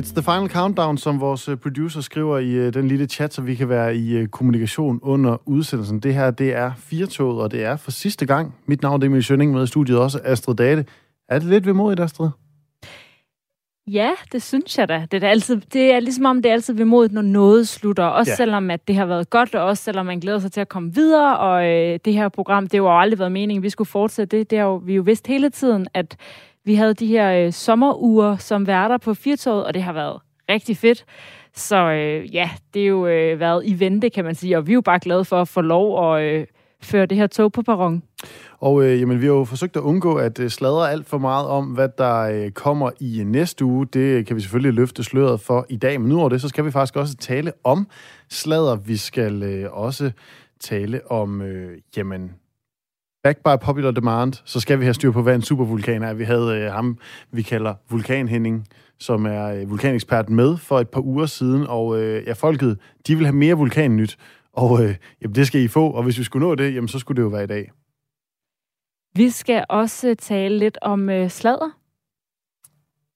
It's the final countdown, som vores øh, producer skriver i øh, den lille chat, så vi kan være i øh, kommunikation under udsendelsen. Det her, det er Firtoget, og det er for sidste gang. Mit navn er Emil Schønning med i studiet også, Astrid Date. Er det lidt vemodigt, Astrid? Ja, det synes jeg da. Det er, altid, det er ligesom om, det er altid vemodigt, når noget slutter. Også ja. selvom at det har været godt, og også selvom man glæder sig til at komme videre. Og øh, det her program, det har jo aldrig været meningen, vi skulle fortsætte det. Det har jo, vi jo vidst hele tiden, at vi havde de her øh, sommeruger som værter på Firtoget, og det har været rigtig fedt. Så øh, ja, det er jo øh, været i vente, kan man sige, og vi er jo bare glade for at få lov at øh, føre det her tog på perron. Og øh, jamen, vi har jo forsøgt at undgå at øh, sladre alt for meget om, hvad der øh, kommer i øh, næste uge. Det øh, kan vi selvfølgelig løfte sløret for i dag. Men nu det, så skal vi faktisk også tale om sladder. Vi skal øh, også tale om, øh, jamen, back by popular demand, så skal vi have styr på, hvad en supervulkan er. Vi havde øh, ham, vi kalder Vulkanhenning, som er øh, vulkanekspert med for et par uger siden, og øh, ja, folket, de vil have mere vulkannyt, og øh, jamen, det skal I få, og hvis vi skulle nå det, jamen, så skulle det jo være i dag. Vi skal også øh, tale lidt om øh, sladder.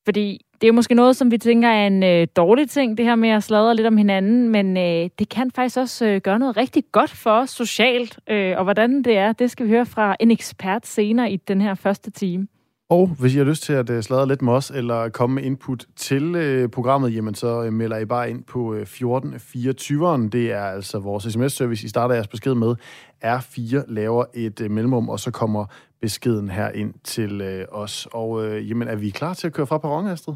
Fordi det er jo måske noget, som vi tænker er en øh, dårlig ting, det her med at sladre lidt om hinanden, men øh, det kan faktisk også øh, gøre noget rigtig godt for os socialt. Øh, og hvordan det er, det skal vi høre fra en ekspert senere i den her første time. Og hvis I har lyst til at øh, sladre lidt med os, eller komme med input til øh, programmet, jamen så uh, melder I bare ind på øh, 1424'eren. Det er altså vores sms-service. I starter jeres besked med R4, laver et øh, mellemrum, og så kommer beskeden her ind til øh, os. Og øh, jamen, er vi klar til at køre fra perron, Astrid?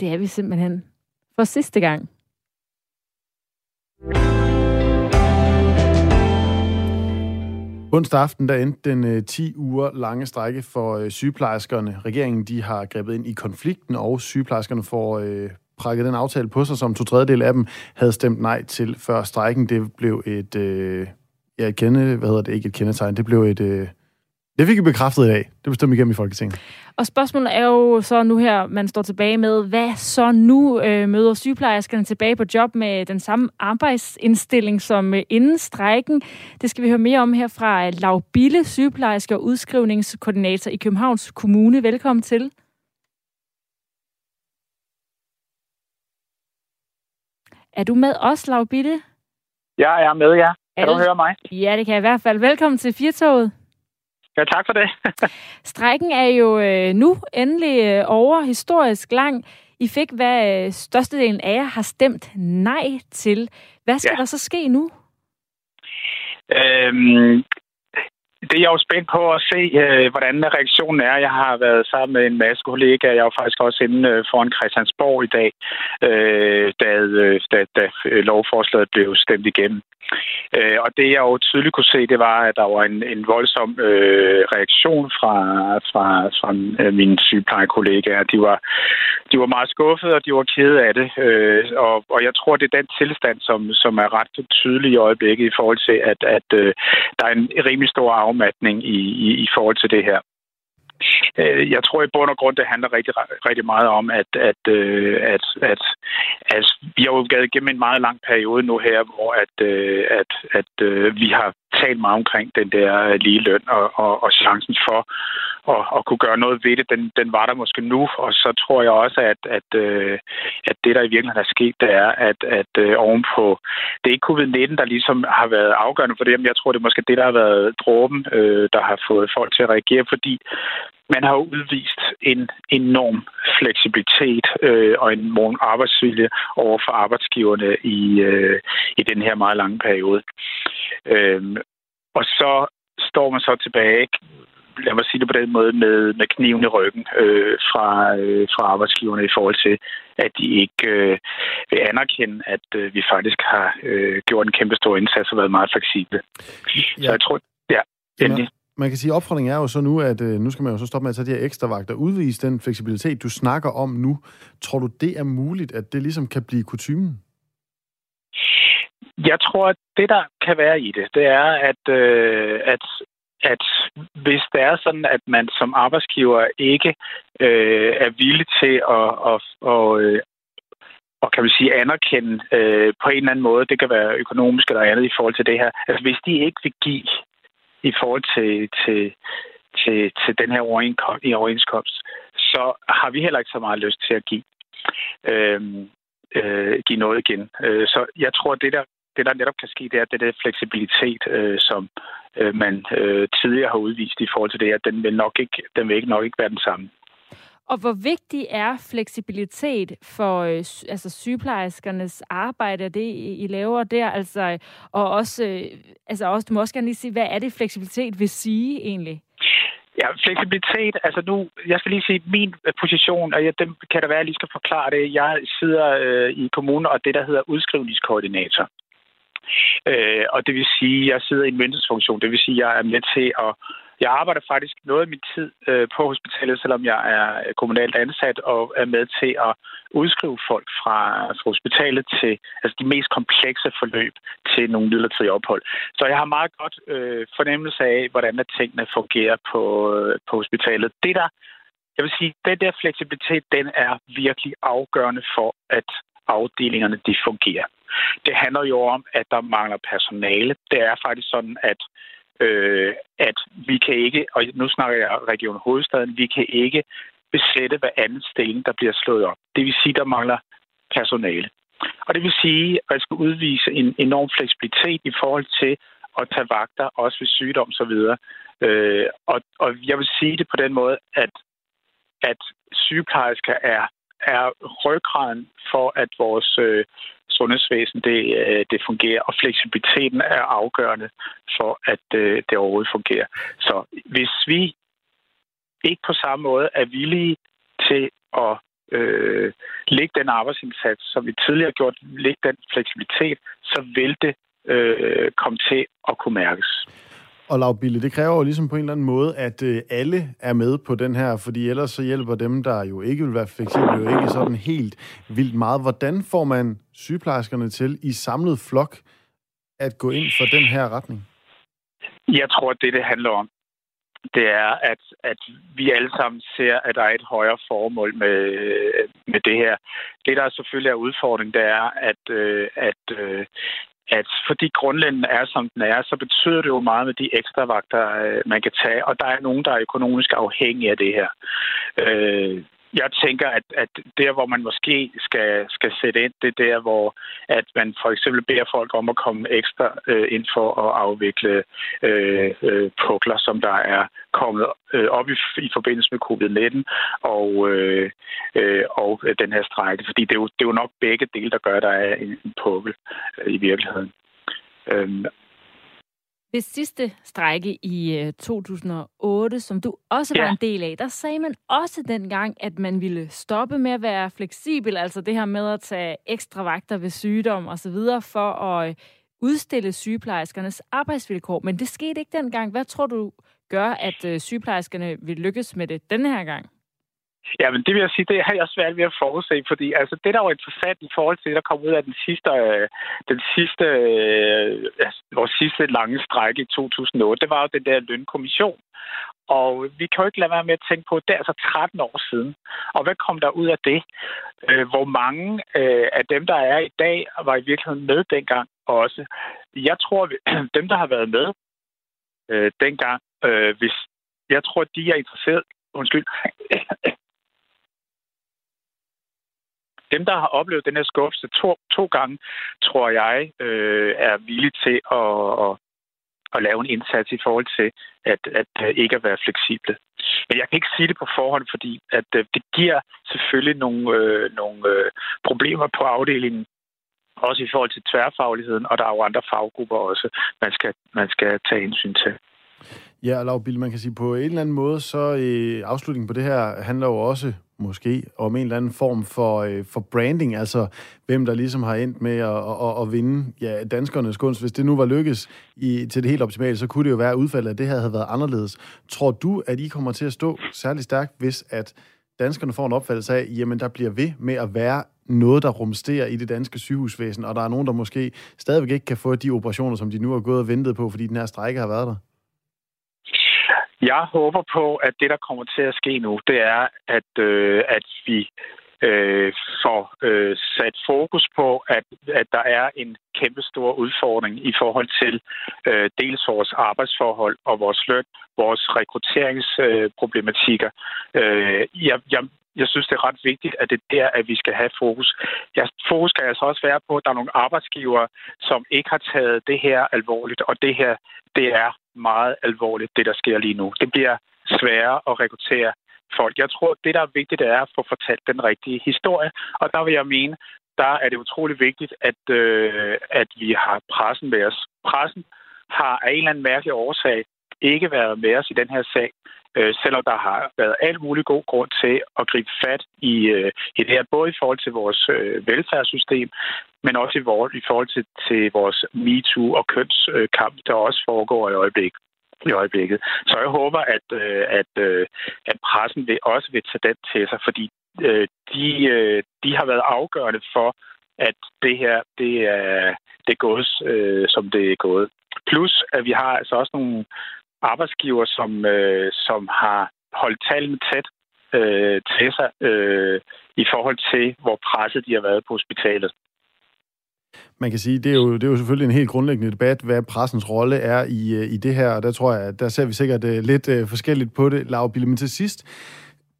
Det er vi simpelthen. For sidste gang. Onsdag aften der endte den øh, 10 uger lange strække for øh, sygeplejerskerne. Regeringen de har grebet ind i konflikten, og sygeplejerskerne får øh, prakket den aftale på sig, som to tredjedel af dem havde stemt nej til før strækken. Det blev et, øh, ja, et kende, hvad hedder det, ikke et kendetegn, det blev et, øh, det fik vi bekræftet i dag. Det bestemte igennem i Folketinget. Og spørgsmålet er jo så nu her, man står tilbage med, hvad så nu øh, møder sygeplejerskerne tilbage på job med den samme arbejdsindstilling som øh, inden strækken? Det skal vi høre mere om her fra Lav Bille, sygeplejerske og udskrivningskoordinator i Københavns Kommune. Velkommen til. Er du med os, Lav Bille? Jeg er med, ja. Kan er du høre mig? Ja, det kan jeg i hvert fald. Velkommen til Firtoget. Ja, tak for det. Strækken er jo øh, nu endelig øh, over historisk lang. I fik, hvad øh, størstedelen af jer har stemt nej til. Hvad skal ja. der så ske nu? Øhm, det er jeg jo spændt på at se, øh, hvordan reaktionen er. Jeg har været sammen med en masse kollegaer. Jeg var faktisk også inde øh, foran Christiansborg i dag, øh, da, øh, da, da lovforslaget blev stemt igennem. Øh, og det jeg jo tydeligt kunne se, det var, at der var en, en voldsom øh, reaktion fra, fra, fra øh, mine sygeplejekollegaer. De var, de var meget skuffede, og de var kede af det. Øh, og, og jeg tror, det er den tilstand, som, som er ret tydelig i øjeblikket i forhold til, at, at øh, der er en rimelig stor afmatning i, i, i forhold til det her. Øh, jeg tror i bund og grund, det handler rigtig, rigtig meget om, at, at, øh, at, at, at vi har jo gået igennem en meget lang periode nu her, hvor at, øh, at, at øh, vi har talt meget omkring den der øh, lige løn og, og, og chancen for at, at kunne gøre noget ved det, den, den var der måske nu. Og så tror jeg også, at, at, øh, at det, der i virkeligheden er sket, det er, at, at ovenpå, det er ikke covid-19, der ligesom har været afgørende for det, men jeg tror, det er måske det, der har været dråben, der har fået folk til at reagere, fordi man har udvist en enorm fleksibilitet øh, og en enorm arbejdsvilje over for arbejdsgiverne i, øh, i den her meget lange periode. Øh, og så står man så tilbage, lad mig sige det på den måde, med, med kniven i ryggen øh, fra, øh, fra arbejdsgiverne i forhold til, at de ikke øh, vil anerkende, at øh, vi faktisk har øh, gjort en kæmpe stor indsats og været meget fleksible. Ja. Så jeg tror, ja, endelig man kan sige, at opfordringen er jo så nu, at øh, nu skal man jo så stoppe med at tage de her ekstra vagter, udvise den fleksibilitet, du snakker om nu. Tror du, det er muligt, at det ligesom kan blive kutumen? Jeg tror, at det, der kan være i det, det er, at, øh, at, at hvis det er sådan, at man som arbejdsgiver ikke øh, er villig til at, at, at, øh, at og kan man sige anerkende øh, på en eller anden måde, det kan være økonomisk eller andet i forhold til det her. Altså hvis de ikke vil give i forhold til, til, til, til den her overenskomst, så har vi heller ikke så meget lyst til at give. øh, øh, give noget igen. Øh, så jeg tror, det der, det der netop kan ske, det er det der fleksibilitet, øh, som øh, man øh, tidligere har udvist i forhold til det, at den vil nok ikke, den vil ikke nok ikke være den samme. Og hvor vigtig er fleksibilitet for øh, altså sygeplejerskernes arbejde, det I laver der? Altså, og også, øh, altså også, du må også gerne lige sige, hvad er det fleksibilitet vil sige egentlig? Ja, fleksibilitet, altså nu, jeg skal lige sige, min øh, position, og jeg, dem kan der være, at jeg lige skal forklare det. Jeg sidder øh, i kommunen, og det, der hedder udskrivningskoordinator. Øh, og det vil sige, at jeg sidder i en myndighedsfunktion. Det vil sige, at jeg er med til at jeg arbejder faktisk noget af min tid øh, på hospitalet, selvom jeg er øh, kommunalt ansat og er med til at udskrive folk fra, fra hospitalet til altså de mest komplekse forløb til nogle midlertidige ophold. Så jeg har meget godt øh, fornemmelse af, hvordan at tingene fungerer på, øh, på hospitalet. Det der, jeg vil sige, den der fleksibilitet, den er virkelig afgørende for, at afdelingerne de fungerer. Det handler jo om, at der mangler personale. Det er faktisk sådan, at øh, at vi kan ikke, og nu snakker jeg Region Hovedstaden, vi kan ikke besætte hver anden stilling, der bliver slået op. Det vil sige, der mangler personale. Og det vil sige, at jeg skal udvise en enorm fleksibilitet i forhold til at tage vagter, også ved sygdom osv. Øh, og, og jeg vil sige det på den måde, at, at sygeplejersker er, er ryggraden for, at vores øh, sundhedsvæsen det, øh, det fungerer, og fleksibiliteten er afgørende for, at øh, det overhovedet fungerer. Så hvis vi ikke på samme måde er villige til at øh, lægge den arbejdsindsats, som vi tidligere har gjort, lægge den fleksibilitet, så vil det øh, komme til at kunne mærkes. Og lavbille, det kræver jo ligesom på en eller anden måde, at øh, alle er med på den her, fordi ellers så hjælper dem, der jo ikke vil være fleksible, jo ikke sådan helt vildt meget. Hvordan får man sygeplejerskerne til i samlet flok at gå ind for den her retning? Jeg tror, at det, det handler om, det er, at, at vi alle sammen ser, at der er et højere formål med, med det her. Det, der selvfølgelig er udfordringen, det er, at, øh, at, øh, at fordi grundlænden er, som den er, så betyder det jo meget med de ekstra vagter, øh, man kan tage, og der er nogen, der er økonomisk afhængige af det her. Øh, jeg tænker, at, at der, hvor man måske skal, skal sætte ind, det er der, hvor at man for eksempel beder folk om at komme ekstra øh, ind for at afvikle øh, øh, pukler, som der er kommet øh, op i, i forbindelse med covid-19 og, øh, øh, og den her strække. Fordi det er, jo, det er jo nok begge dele, der gør, at der er en, en pukkel øh, i virkeligheden. Øhm, ved sidste strække i 2008, øh, som du også var ja. en del af, der sagde man også dengang, at man ville stoppe med at være fleksibel, altså det her med at tage ekstra vagter ved sygdom osv., for at øh, udstille sygeplejerskernes arbejdsvilkår. Men det skete ikke dengang. Hvad tror du gør, at øh, sygeplejerskerne vil lykkes med det denne her gang? Ja, men det vil jeg sige, det har jeg svært ved at forudse, fordi altså, det, der var interessant i forhold til det, der kom ud af den sidste, øh, den sidste, øh, altså, vores sidste lange strække i 2008, det var jo den der lønkommission. Og vi kan jo ikke lade være med at tænke på, at det er altså 13 år siden. Og hvad kom der ud af det? Øh, hvor mange øh, af dem, der er i dag, var i virkeligheden med dengang også. Jeg tror, dem, der har været med øh, dengang, øh, hvis jeg tror, de er interesseret undskyld, dem, der har oplevet den her skuffelse to, to gange, tror jeg, øh, er villige til at, at, at lave en indsats i forhold til at, at, øh, ikke at være fleksible. Men jeg kan ikke sige det på forhånd, fordi at øh, det giver selvfølgelig nogle, øh, nogle øh, problemer på afdelingen, også i forhold til tværfagligheden, og der er jo andre faggrupper også, man skal, man skal tage hensyn til. Ja, og Lavbil, man kan sige, på en eller anden måde, så øh, afslutningen på det her handler jo også måske om en eller anden form for, øh, for branding, altså hvem der ligesom har endt med at, at, at vinde ja, danskernes kunst. Hvis det nu var lykkes i, til det helt optimale, så kunne det jo være, at udfaldet af det her havde været anderledes. Tror du, at I kommer til at stå særlig stærkt, hvis at danskerne får en opfattelse af, jamen der bliver ved med at være noget, der rumsterer i det danske sygehusvæsen, og der er nogen, der måske stadigvæk ikke kan få de operationer, som de nu har gået og ventet på, fordi den her strække har været der? Jeg håber på, at det, der kommer til at ske nu, det er, at, øh, at vi øh, får øh, sat fokus på, at, at der er en kæmpe stor udfordring i forhold til øh, dels vores arbejdsforhold og vores løn, vores rekrutteringsproblematikker. Øh, jeg, jeg jeg synes, det er ret vigtigt, at det er der, at vi skal have fokus. Jeg, fokus skal altså også være på, at der er nogle arbejdsgivere, som ikke har taget det her alvorligt, og det her, det er meget alvorligt, det der sker lige nu. Det bliver sværere at rekruttere folk. Jeg tror, det der er vigtigt, er at få fortalt den rigtige historie, og der vil jeg mene, der er det utrolig vigtigt, at, øh, at vi har pressen med os. Pressen har af en eller anden mærkelig årsag ikke været med os i den her sag, øh, selvom der har været alt mulig god grund til at gribe fat i, øh, i det her, både i forhold til vores øh, velfærdssystem, men også i, vores, i forhold til, til vores MeToo og kønskamp, der også foregår i øjeblikket i øjeblikket. Så jeg håber, at, øh, at, øh, at pressen vil også vil tage den til sig, fordi øh, de, øh, de har været afgørende for, at det her det er, det er gået, øh, som det er gået. Plus, at vi har altså også nogle arbejdsgiver, som, øh, som har holdt tallene tæt øh, til sig øh, i forhold til, hvor presset de har været på hospitalet. Man kan sige, det er, jo, det er jo selvfølgelig en helt grundlæggende debat, hvad pressens rolle er i, øh, i det her, og der tror jeg, der ser vi sikkert øh, lidt uh, forskelligt på det, Lav Bille. Men til sidst,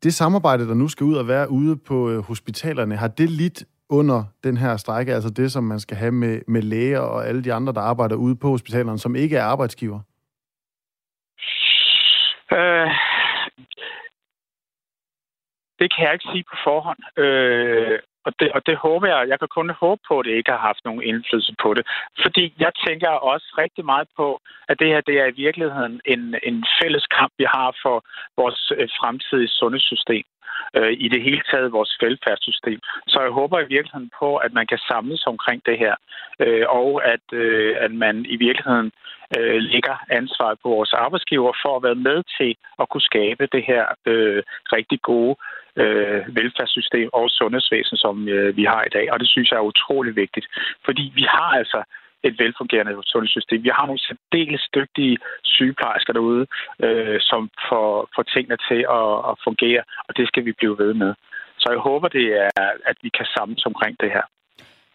det samarbejde, der nu skal ud og være ude på uh, hospitalerne, har det lidt under den her strække, altså det, som man skal have med, med læger og alle de andre, der arbejder ude på hospitalerne, som ikke er arbejdsgiver? Øh, det kan jeg ikke sige på forhånd. Øh, og det, og det håber jeg, jeg kan kun håbe på, at det ikke har haft nogen indflydelse på det. Fordi jeg tænker også rigtig meget på, at det her det er i virkeligheden en, en fælles kamp, vi har for vores øh, fremtidige sundhedssystem. Øh, I det hele taget vores velfærdssystem. Så jeg håber i virkeligheden på, at man kan samles omkring det her. Øh, og at, øh, at man i virkeligheden øh, lægger ansvaret på vores arbejdsgiver for at være med til at kunne skabe det her øh, rigtig gode øh, velfærdssystem og sundhedsvæsen, som øh, vi har i dag. Og det synes jeg er utrolig vigtigt, fordi vi har altså et velfungerende sundhedssystem. Vi har nogle særdeles dygtige sygeplejersker derude, øh, som får, får tingene til at, at fungere, og det skal vi blive ved med. Så jeg håber, det er, at vi kan samles omkring det her.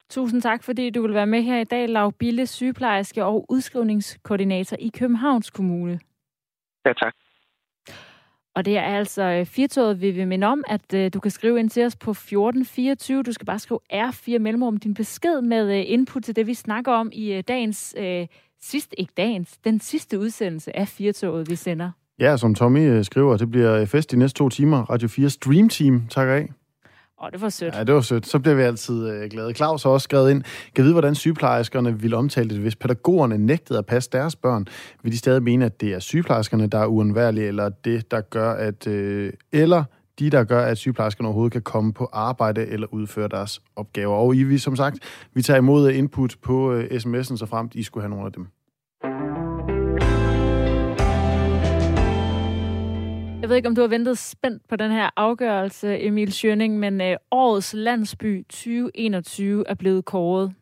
Tusind tak, fordi du vil være med her i dag, Lav Bille, sygeplejerske og udskrivningskoordinator i Københavns Kommune. Ja, tak. Og det er altså øh, Firtoget, vi vil minde om, at øh, du kan skrive ind til os på 1424. Du skal bare skrive R4 mellemrum din besked med øh, input til det, vi snakker om i øh, dagens, øh, sidst, ikke dagens, den sidste udsendelse af Firtoget, vi sender. Ja, som Tommy øh, skriver, det bliver øh, fest de næste to timer. Radio 4 Stream Team, tak af. Åh, det var sødt. Ja, det var sødt. Så bliver vi altid øh, glade. Claus har også skrevet ind, kan vide, hvordan sygeplejerskerne ville omtale det, hvis pædagogerne nægtede at passe deres børn. Vil de stadig mene, at det er sygeplejerskerne, der er uundværlige, eller det, der gør, at... Øh, eller de, der gør, at sygeplejerskerne overhovedet kan komme på arbejde eller udføre deres opgaver. Og I, vi, som sagt, vi tager imod input på øh, sms'en, så fremt I skulle have nogle af dem. Jeg ved ikke, om du har ventet spændt på den her afgørelse, Emil Schønning, men øh, årets landsby 2021 er blevet kåret.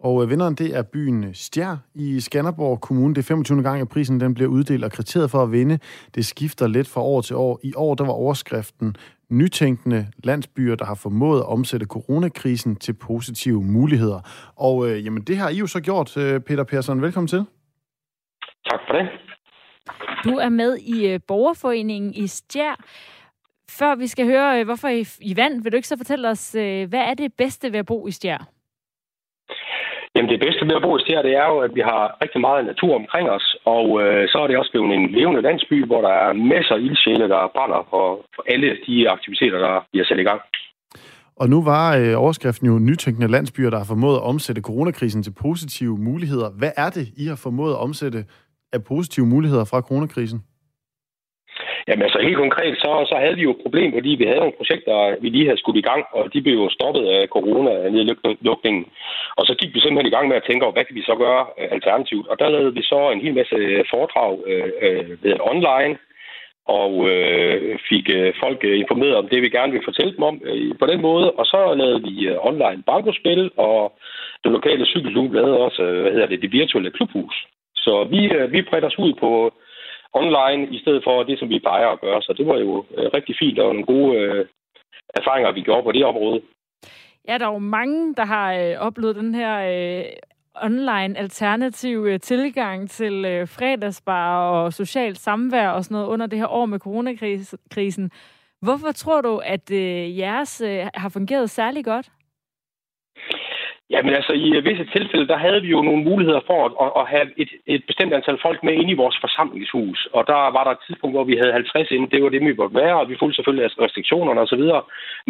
Og øh, vinderen, det er byen Stjær i Skanderborg Kommune. Det er 25. gang, at prisen den bliver uddelt, og kriteriet for at vinde, det skifter lidt fra år til år. I år, der var overskriften nytænkende landsbyer, der har formået at omsætte coronakrisen til positive muligheder. Og øh, jamen, det har I jo så gjort, øh, Peter Persson. Velkommen til. Tak for det. Du er med i øh, borgerforeningen i Stjær. Før vi skal høre, øh, hvorfor I, I vand, vil du ikke så fortælle os, øh, hvad er det bedste ved at bo i Stjær? Jamen det bedste ved at bo i Stjær, det er jo, at vi har rigtig meget natur omkring os, og øh, så er det også blevet en levende landsby, hvor der er masser af ildsjæle, der brænder for, for alle de aktiviteter, der bliver sat i gang. Og nu var øh, overskriften jo nytænkende landsbyer, der har formået at omsætte coronakrisen til positive muligheder. Hvad er det, I har formået at omsætte af positive muligheder fra coronakrisen? Jamen altså helt konkret, så, så havde vi jo et problem, fordi vi havde nogle projekter, vi lige havde skudt i gang, og de blev jo stoppet af corona-nedlukningen. Og så gik vi simpelthen i gang med at tænke over, hvad kan vi så gøre øh, alternativt? Og der lavede vi så en hel masse øh, foredrag øh, øh ved online, og øh, fik øh, folk informeret om det, vi gerne vil fortælle dem om øh, på den måde. Og så lavede vi øh, online bankospil, og det lokale cykelklub lavede også, øh, hvad hedder det, det virtuelle klubhus. Så vi, øh, vi bredte os ud på online i stedet for det, som vi plejer at gøre. Så det var jo øh, rigtig fint og nogle gode øh, erfaringer, vi gjorde på det område. Ja, der er jo mange, der har øh, oplevet den her øh, online alternativ øh, tilgang til øh, fredagsbar og socialt samvær og sådan noget under det her år med coronakrisen. Hvorfor tror du, at øh, jeres øh, har fungeret særlig godt? Jamen altså, i visse tilfælde, der havde vi jo nogle muligheder for at, at, at have et, et bestemt antal folk med inde i vores forsamlingshus. Og der var der et tidspunkt, hvor vi havde 50 inde. Det var det, vi måtte være, og vi fulgte selvfølgelig af restriktionerne osv.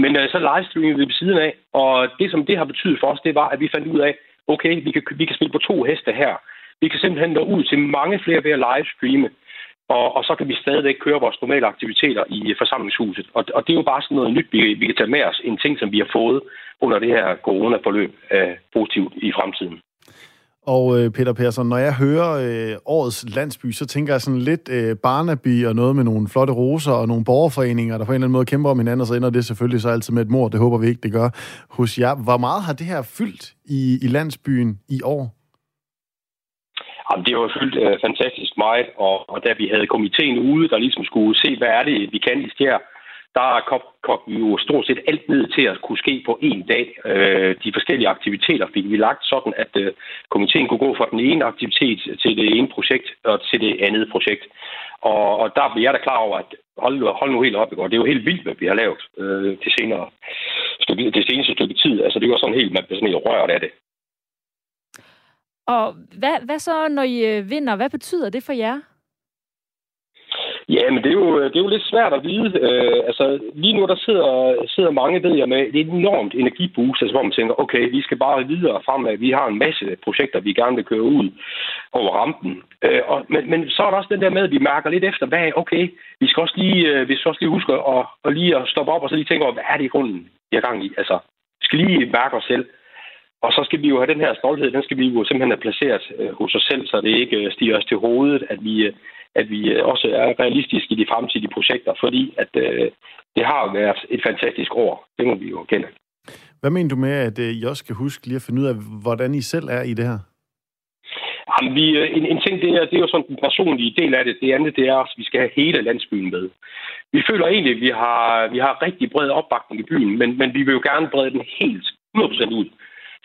Men uh, så livestreamede vi ved siden af, og det, som det har betydet for os, det var, at vi fandt ud af, okay, vi kan, vi kan spille på to heste her. Vi kan simpelthen nå ud til mange flere ved at livestreame. Og, og så kan vi stadigvæk køre vores normale aktiviteter i forsamlingshuset. Og, og det er jo bare sådan noget nyt, vi, vi kan tage med os. En ting, som vi har fået under det her coronaforløb øh, positivt i fremtiden. Og øh, Peter Persson, når jeg hører øh, årets landsby, så tænker jeg sådan lidt øh, Barnaby og noget med nogle flotte roser og nogle borgerforeninger, der på en eller anden måde kæmper om hinanden, og så ender det selvfølgelig så altid med et mor. Det håber vi ikke, det gør hos jer. Hvor meget har det her fyldt i, i landsbyen i år? Jamen, det var fyldt øh, fantastisk meget, og, og da vi havde komiteen ude, der ligesom skulle se, hvad er det, vi kan i Stjær, der kom, kom jo stort set alt ned til at kunne ske på en dag. Øh, de forskellige aktiviteter fik vi lagt sådan, at øh, komiteen kunne gå fra den ene aktivitet til det ene projekt og til det andet projekt. Og, og der blev jeg da klar over, at hold, hold nu helt op, det er jo helt vildt, hvad vi har lavet øh, det, senere, det seneste stykke tid. Altså, det var sådan helt, man blev sådan helt rørt af det. Og hvad, hvad så, når I øh, vinder? Hvad betyder det for jer? Ja, men det er jo, det er jo lidt svært at vide. Øh, altså, lige nu der sidder, sidder mange, ved jeg, med et enormt energiboost, altså, hvor man tænker, okay, vi skal bare videre fremad. Vi har en masse projekter, vi gerne vil køre ud over rampen. Øh, og, men, men så er der også den der med, at vi mærker lidt efter, hvad okay, vi skal også lige, øh, vi skal også lige huske at, at, lige at stoppe op og så lige tænke over, hvad er det i grunden, vi er gang i? Altså, vi skal lige mærke os selv. Og så skal vi jo have den her stolthed, den skal vi jo simpelthen have placeret øh, hos os selv, så det ikke øh, stiger os til hovedet, at vi, øh, at vi også er realistiske i de fremtidige projekter, fordi at det har været et fantastisk år. Det må vi jo kende. Hvad mener du med, at I også skal huske lige at finde ud af, hvordan I selv er i det her? Jamen, vi, en, en ting, det er, det er jo sådan den personlige del af det. Det andet, det er, at vi skal have hele landsbyen med. Vi føler egentlig, at vi har, vi har rigtig bred opbakning i byen, men, men vi vil jo gerne brede den helt 100% ud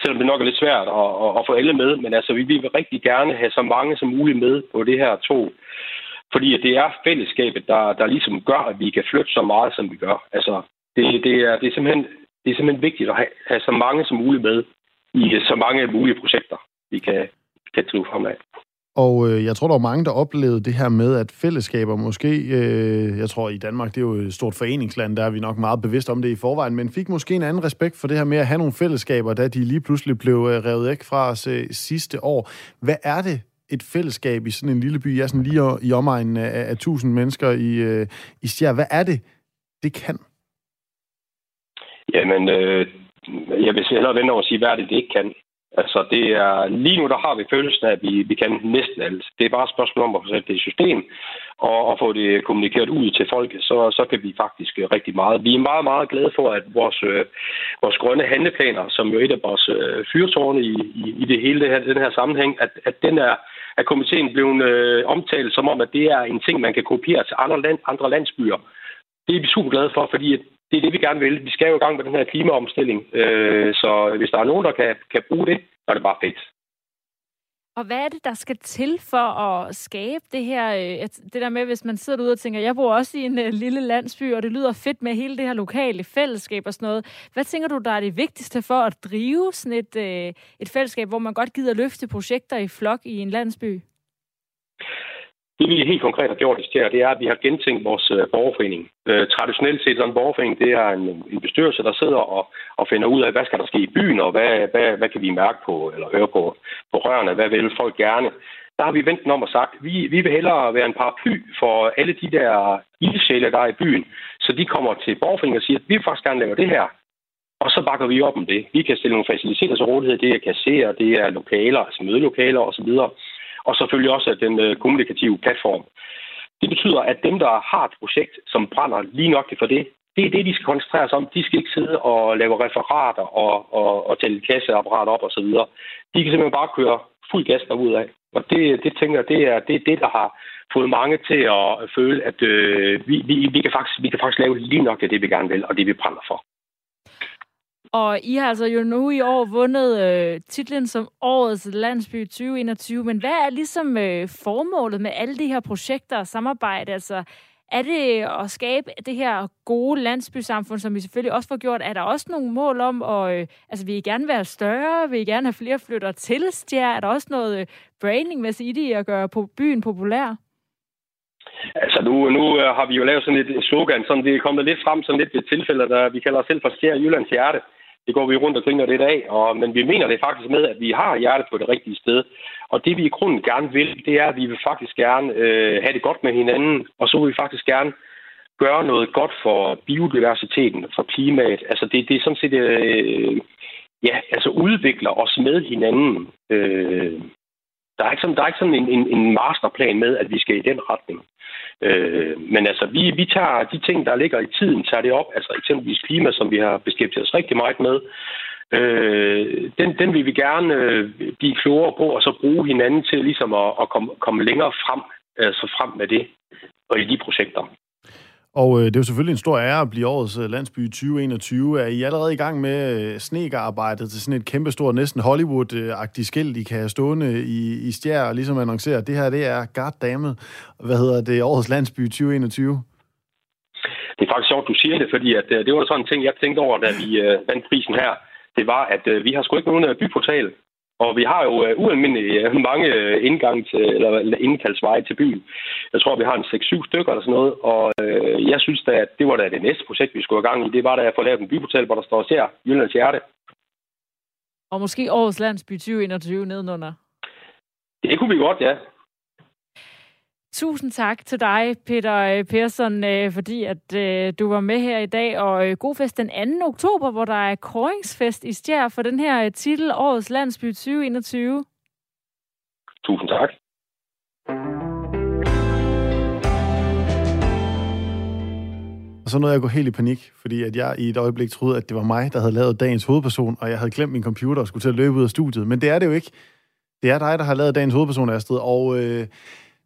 selvom det nok er lidt svært at, at, at få alle med. Men altså, vi vil rigtig gerne have så mange som muligt med på det her tog. Fordi det er fællesskabet, der, der ligesom gør, at vi kan flytte så meget, som vi gør. Altså, det, det, er, det, er, simpelthen, det er simpelthen vigtigt at have, have så mange som muligt med i så mange mulige projekter, vi kan, kan drive fremad. Og øh, jeg tror, der var mange, der oplevede det her med, at fællesskaber måske, øh, jeg tror i Danmark, det er jo et stort foreningsland, der er vi nok meget bevidst om det i forvejen, men fik måske en anden respekt for det her med at have nogle fællesskaber, da de lige pludselig blev øh, revet væk fra os øh, sidste år. Hvad er det, et fællesskab i sådan en lille by, jeg er sådan lige i omegnen af, af 1000 mennesker i, øh, i Stjær. Hvad er det, det kan? Jamen, øh, jeg vil hellere vende over og sige, hvad er det, det ikke kan. Altså, det er, lige nu der har vi følelsen af, at vi, vi kan næsten alt. Det er bare et spørgsmål om at få sat det i system og, og få det kommunikeret ud til folk, så, så kan vi faktisk øh, rigtig meget. Vi er meget, meget glade for, at vores, øh, vores grønne handleplaner, som jo er et af vores øh, fyrtårne i, i, i det hele det her, den her sammenhæng, at, at den er at komiteen blevet øh, omtalt som om, at det er en ting, man kan kopiere til andre, land, andre landsbyer. Det er vi super glade for, fordi det er det, vi gerne vil. Vi skal jo i gang med den her klimaomstilling, øh, så hvis der er nogen, der kan, kan bruge det, så er det bare fedt. Og hvad er det, der skal til for at skabe det her, øh, det der med, hvis man sidder derude og tænker, jeg bor også i en øh, lille landsby, og det lyder fedt med hele det her lokale fællesskab og sådan noget. Hvad tænker du, der er det vigtigste for at drive sådan et, øh, et fællesskab, hvor man godt gider løfte projekter i flok i en landsby? Det vi helt konkret har gjort i det er, at vi har gentænkt vores øh, borgerforening. Øh, traditionelt set, sådan en borgerforening, det er en, en bestyrelse, der sidder og, og finder ud af, hvad skal der ske i byen, og hvad, hvad, hvad kan vi mærke på, eller høre på, på rørene, hvad vil folk gerne. Der har vi vendt den om og sagt, vi, vi vil hellere være en paraply for alle de der ildsjæle, der er i byen, så de kommer til borgerforeningen og siger, at vi vil faktisk gerne lave det her. Og så bakker vi op om det. Vi kan stille nogle faciliteter til rådighed, det er kasserer, det er lokaler, altså mødelokaler osv., og og selvfølgelig også den øh, kommunikative platform. Det betyder, at dem, der har et projekt, som brænder lige nok for det, det er det, de skal koncentrere sig om. De skal ikke sidde og lave referater og, og, og tælle kasseapparater op osv. De kan simpelthen bare køre fuld gas af. Og det, det tænker jeg, det er det, er det, der har fået mange til at føle, at øh, vi, vi, vi, kan faktisk, vi kan faktisk lave lige nok det, det, vi gerne vil, og det, vi brænder for. Og I har altså jo nu i år vundet øh, titlen som Årets Landsby 2021. Men hvad er ligesom øh, formålet med alle de her projekter og samarbejde? Altså, Er det at skabe det her gode landsbysamfund, som vi selvfølgelig også får gjort? Er der også nogle mål om, at øh, altså, vil I gerne være større? Vil I gerne have flere flytter til Stjær? Er der også noget øh, branding med i det at gøre på byen populær? Altså nu, nu øh, har vi jo lavet sådan et slogan, som det er kommet lidt frem sådan lidt ved tilfælde, der vi kalder os selv for Stjær Jyllands Hjerte. Det går vi rundt og griner lidt af, og, men vi mener det faktisk med, at vi har hjertet på det rigtige sted. Og det vi i grunden gerne vil, det er, at vi vil faktisk gerne øh, have det godt med hinanden, og så vil vi faktisk gerne gøre noget godt for biodiversiteten, for klimaet. Altså det, det er sådan set, øh, ja, altså udvikler os med hinanden. Øh, der er ikke sådan, der er ikke sådan en, en, en masterplan med, at vi skal i den retning. Øh, men altså, vi, vi tager de ting, der ligger i tiden, tager det op. Altså eksempelvis klima, som vi har beskæftiget os rigtig meget med. Øh, den, den vil vi gerne øh, blive klogere på, og så bruge hinanden til ligesom at, at komme, komme længere frem, altså frem med det, og i de projekter. Og øh, det er jo selvfølgelig en stor ære at blive årets øh, landsby 2021. Er I allerede i gang med øh, snekerarbejdet til sådan et kæmpestort, næsten Hollywood-agtigt skilt, I kan have stående i, i stjær og ligesom annoncere, at det her det er goddammit, hvad hedder det, årets landsby 2021? Det er faktisk sjovt, du siger det, fordi at, øh, det var sådan en ting, jeg tænkte over, da vi øh, vandt prisen her. Det var, at øh, vi har sgu ikke nogen øh, byportal. Og vi har jo uh, ualmindeligt uh, mange uh, indgang til, eller, indkaldsveje til byen. Jeg tror, vi har en 6-7 stykker eller sådan noget. Og jeg synes da, at det var da det næste projekt, vi skulle have gang i. Det var da at få lavet en byportal, hvor der står ser Jyllands Hjerte. Og måske årets landsby 2021 nedenunder. Det kunne vi godt, ja. Tusind tak til dig, Peter øh, Persson, øh, fordi at øh, du var med her i dag. Og god fest den 2. oktober, hvor der er koringsfest i Stjær for den her titel Årets Landsby 2021. Tusind tak. Og så nåede jeg at gå helt i panik, fordi at jeg i et øjeblik troede, at det var mig, der havde lavet dagens hovedperson, og jeg havde glemt min computer og skulle til at løbe ud af studiet. Men det er det jo ikke. Det er dig, der har lavet dagens hovedperson, Astrid. Og øh,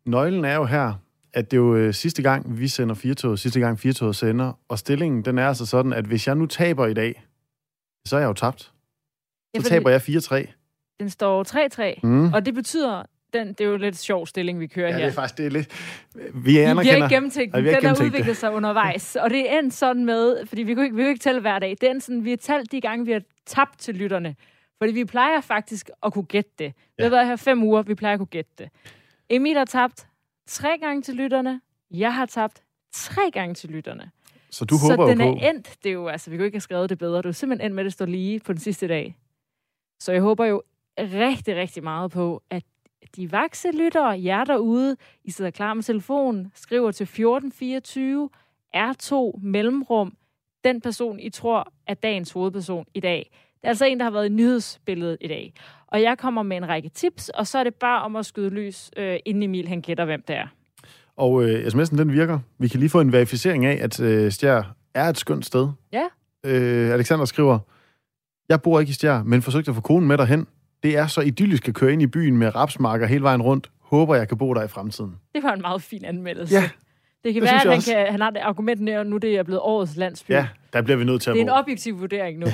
Nøglen er jo her, at det er jo øh, sidste gang, vi sender Firtoget, sidste gang Firtoget sender, og stillingen, den er altså sådan, at hvis jeg nu taber i dag, så er jeg jo tabt. Så ja, taber jeg 4-3. Den står 3-3, mm. og det betyder, den, det er jo lidt sjov stilling, vi kører ja, her. Ja, det er faktisk det er lidt... Vi anerkender... Vi har ikke gennemtænkt den. Den har udviklet sig undervejs. Og det er endt sådan med, fordi vi kan ikke, vi kan ikke tælle hver dag, det er sådan, vi har talt de gange, vi har tabt til lytterne. Fordi vi plejer faktisk at kunne gætte det. Vi ja. har været her fem uger, vi plejer at kunne gætte det. Emil har tabt tre gange til lytterne. Jeg har tabt tre gange til lytterne. Så du håber Så den er på... endt. Det er jo, altså, vi kunne ikke have skrevet det bedre. Du er simpelthen endt med, at det står lige på den sidste dag. Så jeg håber jo rigtig, rigtig meget på, at de vakse lyttere, jer derude, I sidder klar med telefonen, skriver til 1424, R2 mellemrum, den person, I tror er dagens hovedperson i dag. Det er altså en, der har været i nyhedsbilledet i dag. Og jeg kommer med en række tips, og så er det bare om at skyde lys, øh, inden Emil han gætter, hvem det er. Og øh, sms'en, den virker. Vi kan lige få en verificering af, at øh, Stjær er et skønt sted. Ja. Øh, Alexander skriver, jeg bor ikke i Stjær, men forsøgte at få konen med derhen. Det er så idyllisk at køre ind i byen med rapsmarker hele vejen rundt. Håber, jeg kan bo der i fremtiden. Det var en meget fin anmeldelse. Ja, det kan det være, at han, kan, han har det argument, nu det er blevet årets landsby. Ja, der bliver vi nødt til at Det er bo. en objektiv vurdering nu.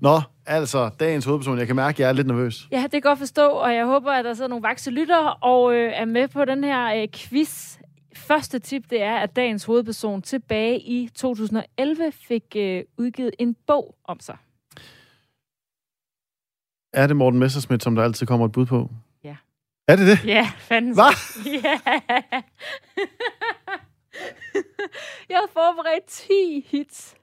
Nå, altså, dagens hovedperson. Jeg kan mærke, at jeg er lidt nervøs. Ja, det kan godt forstå, og jeg håber, at der sidder nogle vakse lytter og øh, er med på den her øh, quiz. Første tip, det er, at dagens hovedperson tilbage i 2011 fik øh, udgivet en bog om sig. Er det Morten Messersmith, som der altid kommer et bud på? Ja. Er det det? Ja, fanden. Hvad? Ja. jeg havde forberedt 10 hits.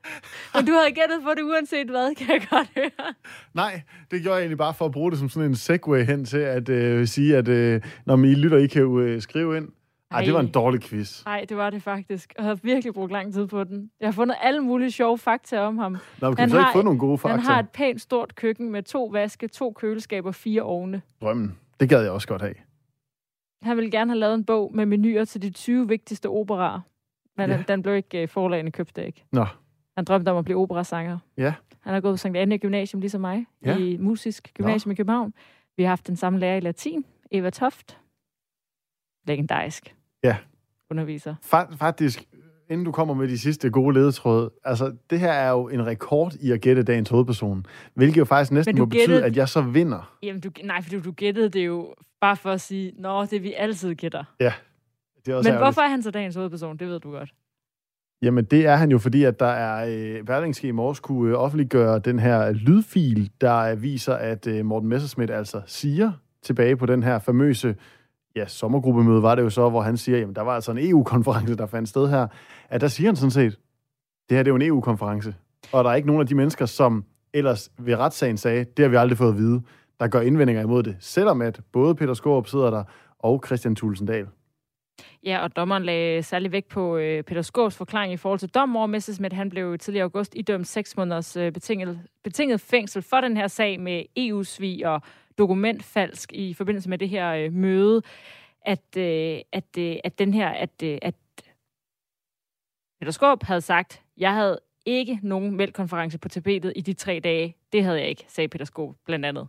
Men du havde gættet på det uanset hvad, kan jeg godt høre. Nej, det gjorde jeg egentlig bare for at bruge det som sådan en segue hen til at øh, sige, at øh, når I lytter, I kan jo øh, skrive ind. Ej, Ej, det var en dårlig quiz. Nej, det var det faktisk. Jeg har virkelig brugt lang tid på den. Jeg har fundet alle mulige sjove fakta om ham. Nå, men kan han så har, ikke få nogle gode fakta? Han har et pænt stort køkken med to vaske, to køleskaber, fire ovne. Drømmen. Det gad jeg også godt have. Han ville gerne have lavet en bog med menuer til de 20 vigtigste operaer. Men ja. den, den blev ikke, øh, forlagene købte ikke. Nå. Han drømte om at blive operasanger. Ja. Han har gået på Sankt Anne Gymnasium, ligesom mig, ja. i musisk gymnasium Nå. i København. Vi har haft den samme lærer i latin, Eva Toft. Legendarisk. Ja. Underviser. Fa- faktisk, inden du kommer med de sidste gode ledetråde, altså det her er jo en rekord i at gætte dagens hovedperson, hvilket jo faktisk næsten må gættede... betyde, at jeg så vinder. Jamen, du, nej, for du, du gættede det jo bare for at sige, nå, det vi altid gætter. Ja, Det er også Men ærgerligt. hvorfor er han så dagens hovedperson? Det ved du godt. Jamen, det er han jo, fordi at der er øh, Berlingske i morges kunne øh, offentliggøre den her lydfil, der viser, at øh, Morten Messerschmidt altså siger tilbage på den her famøse ja, sommergruppemøde var det jo så, hvor han siger, jamen der var altså en EU-konference, der fandt sted her, at der siger han sådan set, det her det er jo en EU-konference, og der er ikke nogen af de mennesker, som ellers ved retssagen sagde, det har vi aldrig fået at vide, der gør indvendinger imod det, selvom at både Peter Skorup sidder der, og Christian Tulsendal. Ja, og dommeren lagde særlig vægt på øh, Peter Skovs forklaring i forhold til dom over Messerschmidt. Han blev tidligere august idømt seks måneders øh, betinget, betinget fængsel for den her sag med EU-svig og dokumentfalsk i forbindelse med det her øh, møde. At, øh, at, øh, at den her, at, øh, at Peter Skåb havde sagt, jeg havde ikke nogen mælkkonference på tapetet i de tre dage. Det havde jeg ikke, sagde Peter Skåb blandt andet.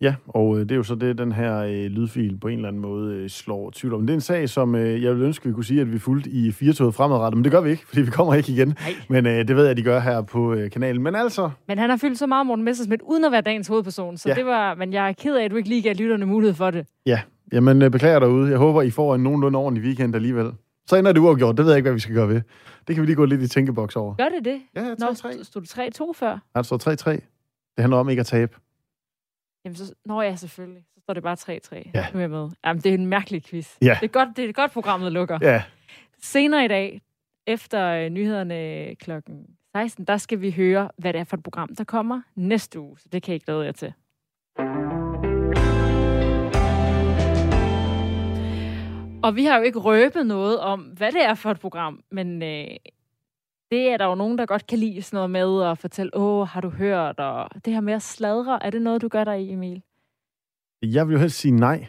Ja, og øh, det er jo så det, den her øh, lydfil på en eller anden måde øh, slår tvivl om. Det er en sag, som øh, jeg vil ønske, vi kunne sige, at vi fulgte i firetoget fremadrettet, men det gør vi ikke, fordi vi kommer ikke igen. Nej. Men øh, det ved jeg, at de gør her på øh, kanalen. Men altså... Men han har fyldt så meget Morten Messersmith, uden at være dagens hovedperson, så ja. det var... Men jeg er ked af, at du ikke lige gav lytterne mulighed for det. Ja, jamen øh, beklager derude. Jeg håber, I får en nogenlunde ordentlig weekend alligevel. Så ender det uafgjort. Det ved jeg ikke, hvad vi skal gøre ved. Det kan vi lige gå lidt i tænkeboks over. Gør det det? Ja, 3-3. Nå, stod du 3-2 før? Ja, det står 3-3. Det handler om ikke at tabe. Jamen, så, når jeg selvfølgelig. Så står det bare 3-3. Ja. Nu er jeg med. Jamen, det er en mærkelig quiz. Ja. Det er godt, det er godt programmet lukker. Ja. Senere i dag, efter øh, nyhederne klokken 16, der skal vi høre, hvad det er for et program, der kommer næste uge. Så det kan I glæde jer til. Og vi har jo ikke røbet noget om, hvad det er for et program, men øh, det er der jo nogen, der godt kan lide sådan noget med at fortælle, åh, har du hørt, og det her med at sladre, er det noget, du gør der i, Emil? Jeg vil jo helst sige nej.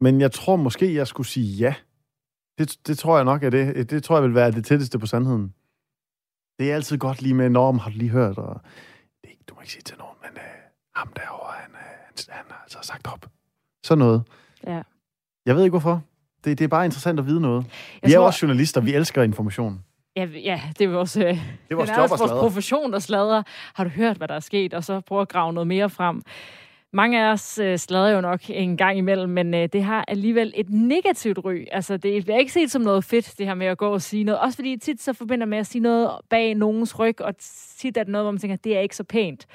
Men jeg tror måske, jeg skulle sige ja. Det, det tror jeg nok er det. Det tror jeg vil være det tætteste på sandheden. Det er altid godt lige med, norm har du lige hørt, og det, du må ikke sige til nogen, men uh, ham derovre, han, uh, han, han har altså sagt op. Sådan noget. Ja. Jeg ved ikke hvorfor. Det, det er bare interessant at vide noget. Jeg vi er tror... også journalister, vi elsker information. Ja, ja, det er vores, øh, det er vores, job vores profession, der sladrer. Har du hørt, hvad der er sket? Og så prøve at grave noget mere frem. Mange af os øh, slader jo nok en gang imellem, men øh, det har alligevel et negativt ry. Altså, det bliver ikke set som noget fedt, det her med at gå og sige noget. Også fordi tit så forbinder med at sige noget bag nogens ryg, og tit er det noget, hvor man tænker, det er ikke så pænt.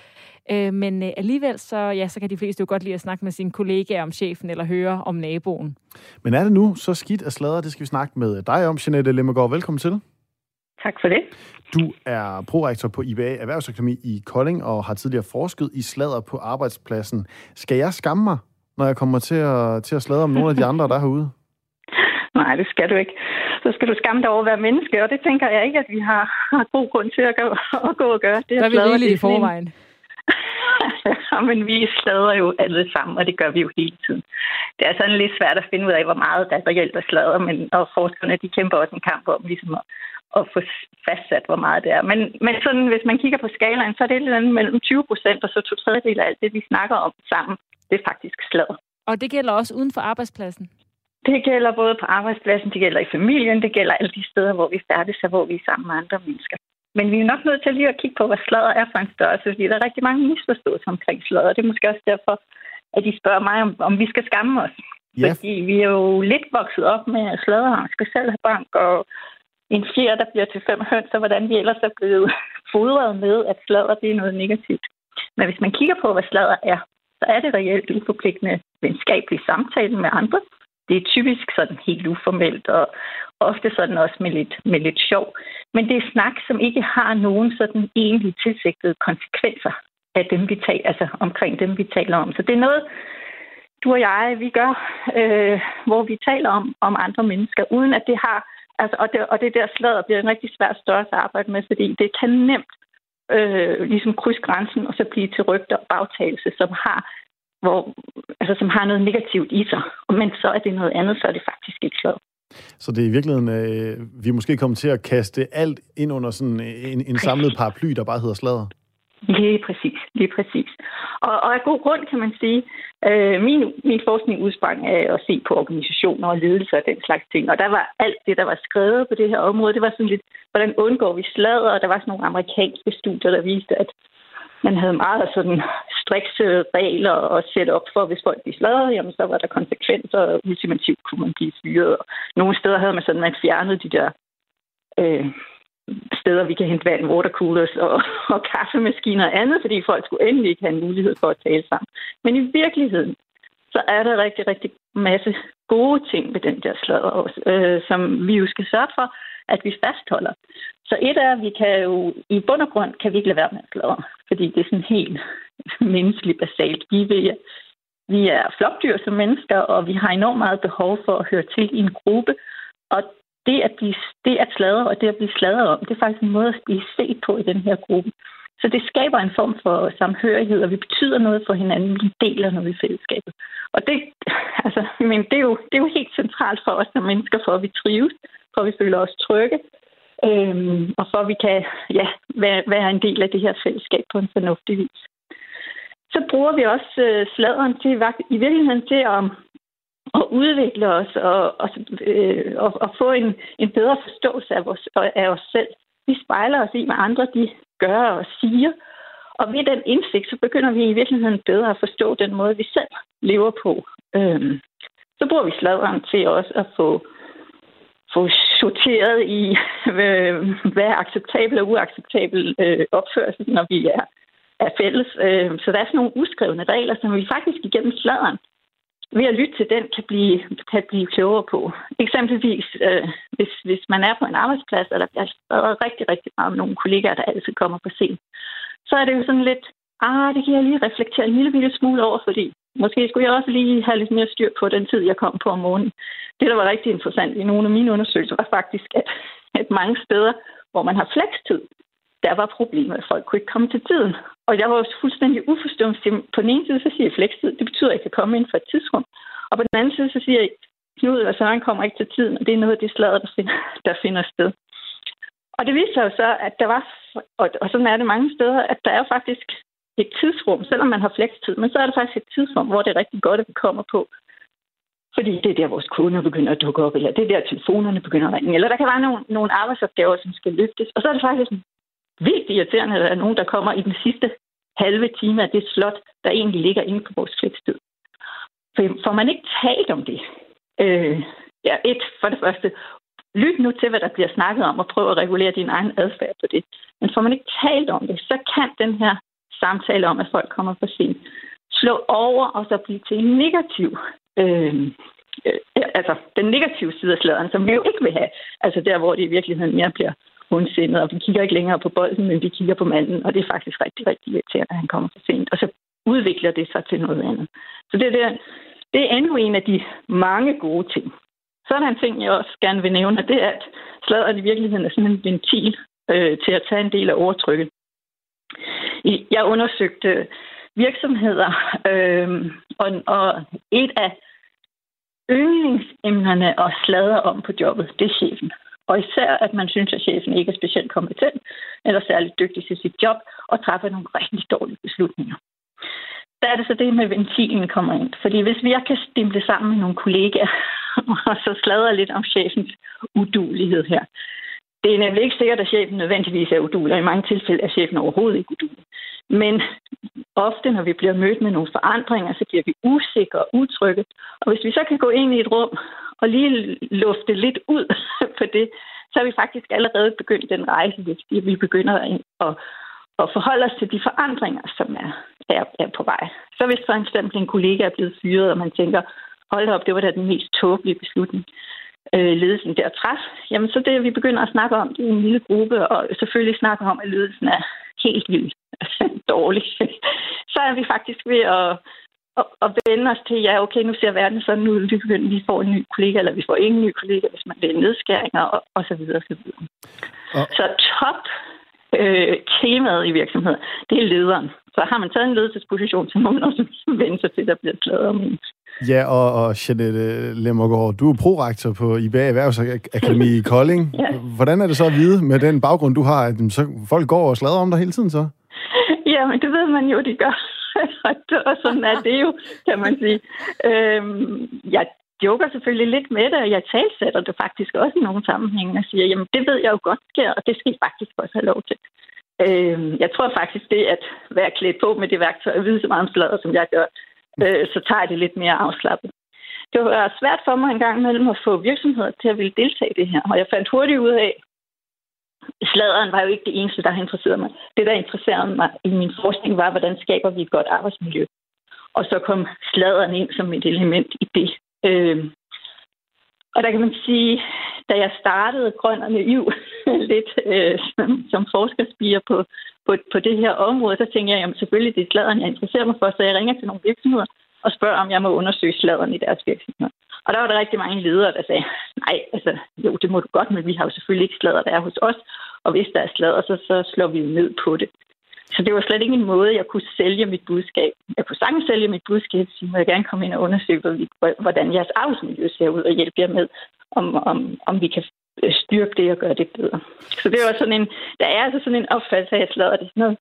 Øh, men øh, alligevel, så, ja, så kan de fleste jo godt lide at snakke med sine kollegaer om chefen, eller høre om naboen. Men er det nu så skidt at sladre? Det skal vi snakke med dig om, Jeanette Lemmergaard. Velkommen til. Tak for det. Du er prorektor på IBA Erhvervsakademi i Kolding og har tidligere forsket i slader på arbejdspladsen. Skal jeg skamme mig, når jeg kommer til at, til at sladre om nogle af de andre, der er herude? Nej, det skal du ikke. Så skal du skamme dig over at være menneske, og det tænker jeg ikke, at vi har, har god grund til at gå, at gå og gøre. Det er vi rigeligt i forvejen. ja, men vi slader jo alle sammen, og det gør vi jo hele tiden. Det er sådan lidt svært at finde ud af, hvor meget der reelt er slader, men og forskerne de kæmper også en kamp om ligesom at, at få fastsat, hvor meget det er. Men, men sådan, hvis man kigger på skalaen, så er det lidt mellem 20 procent og så to tredjedel af alt det, vi snakker om sammen, det er faktisk slader. Og det gælder også uden for arbejdspladsen? Det gælder både på arbejdspladsen, det gælder i familien, det gælder alle de steder, hvor vi færdes og hvor vi er sammen med andre mennesker. Men vi er nok nødt til lige at kigge på, hvad sladder er for en størrelse, fordi der er rigtig mange misforståelser omkring sladder. Det er måske også derfor, at de spørger mig, om, om vi skal skamme os. Ja. Fordi vi er jo lidt vokset op med, at sladder skal selv have bank, og en fjer, der bliver til fem høns, og hvordan vi ellers er blevet fodret med, at sladder det er noget negativt. Men hvis man kigger på, hvad sladder er, så er det reelt uforpligtende venskabelig samtale med andre. Det er typisk sådan helt uformelt, og ofte sådan også med lidt, med lidt sjov. Men det er snak, som ikke har nogen sådan egentlig tilsigtede konsekvenser af dem, vi taler, altså omkring dem, vi taler om. Så det er noget, du og jeg, vi gør, øh, hvor vi taler om, om andre mennesker, uden at det har Altså, og, det, og det der sladder bliver en rigtig svær størrelse at arbejde med, fordi det kan nemt øh, ligesom krydse grænsen og så blive til rygter og bagtagelse, som har, hvor, altså, som har noget negativt i sig. Men så er det noget andet, så er det faktisk ikke slader. Så det er i virkeligheden, øh, vi er måske kommet til at kaste alt ind under sådan en, en samlet paraply, der bare hedder slader? Lige præcis, lige præcis. Og, og af god grund kan man sige, øh, min, min forskning udsprang af at se på organisationer og ledelse og den slags ting. Og der var alt det, der var skrevet på det her område, det var sådan lidt, hvordan undgår vi sladder, og der var sådan nogle amerikanske studier, der viste, at man havde meget sådan strikse regler og sætte op for, hvis folk blev sladrede, jamen så var der konsekvenser, og ultimativt kunne man blive fyret. Nogle steder havde man sådan, man fjernet de der øh, steder, vi kan hente vand, watercoolers og, og kaffemaskiner og andet, fordi folk skulle endelig ikke have en mulighed for at tale sammen. Men i virkeligheden, så er der rigtig, rigtig masse gode ting ved den der sladder også, øh, som vi jo skal sørge for, at vi fastholder. Så et er, at vi kan jo, i bund og grund kan vi ikke lade være med at sladre, fordi det er sådan helt menneskeligt basalt. Vi, vil, vi er flokdyr som mennesker, og vi har enormt meget behov for at høre til i en gruppe, og det at, blive, det at sladre og det at blive sladret om, det er faktisk en måde at blive set på i den her gruppe. Så det skaber en form for samhørighed, og vi betyder noget for hinanden. Vi deler noget i fællesskabet. Og det, altså, men det, er jo, det er jo helt centralt for os som mennesker, for at vi trives, for at vi føler os trygge, øhm, og for at vi kan ja, være, være en del af det her fællesskab på en fornuftig vis. Så bruger vi også øh, sladeren til i virkeligheden til at, at udvikle os og, og, øh, og, og få en, en bedre forståelse af, vores, af os selv. Vi spejler os i, hvad andre de gør og siger. Og ved den indsigt, så begynder vi i virkeligheden bedre at forstå den måde, vi selv lever på. Øhm, så bruger vi sladeren til også at få, få sorteret i, hvad er acceptabel og uacceptabel øh, opførsel, når vi er, er fælles. Øh, så der er sådan nogle uskrevne regler, som vi faktisk igennem sladeren ved at lytte til den, kan blive, kan blive klogere på. Eksempelvis, øh, hvis, hvis man er på en arbejdsplads, eller der er rigtig, rigtig meget med nogle kollegaer, der altid kommer på sent, så er det jo sådan lidt, ah, det kan jeg lige reflektere en lille, bitte smule over, fordi måske skulle jeg også lige have lidt mere styr på den tid, jeg kom på om morgenen. Det, der var rigtig interessant i nogle af mine undersøgelser, var faktisk, at, at mange steder, hvor man har flekstid, der var problemet, at folk kunne ikke komme til tiden. Og jeg var også fuldstændig uforstående. På den ene side, så siger jeg flekstid, det betyder, at jeg kan komme ind for et tidsrum. Og på den anden side, så siger jeg, Knud og Søren kommer ikke til tiden, og det er noget af det slader, der finder, der finder sted. Og det viser sig jo så, at der var, og, og sådan er det mange steder, at der er faktisk et tidsrum, selvom man har flekstid, men så er der faktisk et tidsrum, hvor det er rigtig godt, at vi kommer på. Fordi det er der, vores kunder begynder at dukke op, eller det er der, telefonerne begynder at ringe, eller der kan være nogle, nogle arbejdsopgaver, som skal løftes. Og så er det faktisk vildt irriterende, at der er nogen, der kommer i den sidste halve time af det slot, der egentlig ligger inde på vores flekstid. For får man ikke talt om det? Øh, ja, et, for det første, lyt nu til, hvad der bliver snakket om, og prøv at regulere din egen adfærd på det. Men får man ikke talt om det, så kan den her samtale om, at folk kommer for sent, slå over og så blive til en negativ øh, øh, altså den negative side af sladeren, som vi jo ikke vil have. Altså der, hvor det i virkeligheden mere bliver ondsindet, og vi kigger ikke længere på bolden, men vi kigger på manden, og det er faktisk rigtig, rigtig irriterende, at han kommer for sent. Og så udvikler det sig til noget andet. Så det, der, det er endnu en af de mange gode ting. Så er der en ting, jeg også gerne vil nævne, og det er, at sladret i virkeligheden er sådan en ventil øh, til at tage en del af overtrykket. Jeg undersøgte virksomheder, øh, og, og et af yndlingsemnerne og sladre om på jobbet, det er chefen. Og især, at man synes, at chefen ikke er specielt kompetent eller særligt dygtig til sit job og træffer nogle rigtig dårlige beslutninger. Der er det så det med ventilen kommer ind. Fordi hvis vi kan stimle sammen med nogle kollegaer og så sladre lidt om chefens udulighed her, det er nemlig ikke sikkert, at chefen nødvendigvis er udulig, og i mange tilfælde er chefen overhovedet ikke udulig. Men ofte, når vi bliver mødt med nogle forandringer, så bliver vi usikre og utrygge. Og hvis vi så kan gå ind i et rum og lige lufte lidt ud på det, så er vi faktisk allerede begyndt den rejse, hvis vi begynder at, at forholde os til de forandringer, som er, er, er på vej. Så hvis for eksempel en kollega er blevet fyret, og man tænker, hold op, det var da den mest tåbelige beslutning, øh, ledelsen der træf, jamen så det, vi begynder at snakke om, det er en lille gruppe, og selvfølgelig snakke om, at ledelsen er helt vildt dårlig. så er vi faktisk ved at og, og vende os til, ja, okay, nu ser verden sådan ud, vi, begynder, vi får en ny kollega, eller vi får ingen ny kollega, hvis man vil nedskæringer, og, og så videre, og så videre. Og... Så top øh, temaet i virksomheden, det er lederen. Så har man taget en ledelsesposition, så må man også vende sig til, at der bliver slaget om en. Ja, og, og Jeanette Lemmergaard, du er prorektor på IBA Erhvervsakademi i Kolding. ja. Hvordan er det så at vide med den baggrund, du har, at så folk går og slader om dig hele tiden så? Jamen, det ved man jo, de gør. og sådan er det jo, kan man sige. Øhm, jeg joker selvfølgelig lidt med det, og jeg talsætter det faktisk også i nogle sammenhænge og siger, jamen det ved jeg jo godt sker, og det skal I faktisk også have lov til. Øh, jeg tror faktisk, det at være klædt på med det værktøj og vide så meget om sladder, som jeg gør, øh, så tager det lidt mere afslappet. Det var svært for mig en gang imellem at få virksomheder til at ville deltage i det her, og jeg fandt hurtigt ud af, Sladeren var jo ikke det eneste, der interesserede mig. Det, der interesserede mig i min forskning, var, hvordan skaber vi et godt arbejdsmiljø. Og så kom sladeren ind som et element i det. Øh, og der kan man sige, da jeg startede Grøn og Naiv lidt øh, som, som forskerspiger på, på, på det her område, så tænker jeg, jamen selvfølgelig det er sladeren, jeg interesserer mig for, så jeg ringer til nogle virksomheder og spørger, om jeg må undersøge sladeren i deres virksomhed. Og der var der rigtig mange ledere, der sagde, nej, altså, jo, det må du godt, men vi har jo selvfølgelig ikke sladder, der er hos os. Og hvis der er sladder, så, så slår vi jo ned på det. Så det var slet ikke en måde, jeg kunne sælge mit budskab. Jeg kunne sagtens sælge mit budskab, så må jeg gerne komme ind og undersøge, hvordan jeres arbejdsmiljø ser ud, og hjælpe jer med, om, om, om vi kan styrke det og gøre det bedre. Så det var sådan en, der er altså sådan en opfattelse af, at sladder det er noget,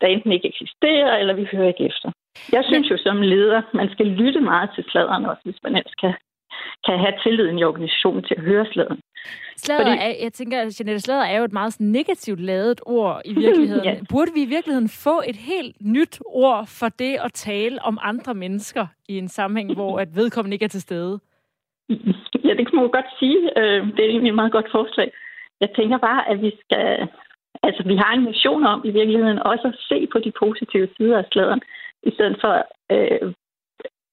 der enten ikke eksisterer, eller vi hører ikke efter. Jeg synes jo som leder, man skal lytte meget til sladeren også, hvis man ellers kan kan have tilliden i organisationen til at høre sladeren. Slader Fordi... er, jeg tænker, at Jeanette Slader er jo et meget negativt lavet ord i virkeligheden. ja. Burde vi i virkeligheden få et helt nyt ord for det at tale om andre mennesker i en sammenhæng, hvor at vedkommende ikke er til stede? Ja, det kan man jo godt sige. Øh, det er egentlig et meget godt forslag. Jeg tænker bare, at vi skal... Altså, vi har en mission om i virkeligheden også at se på de positive sider af sladeren, i stedet for øh,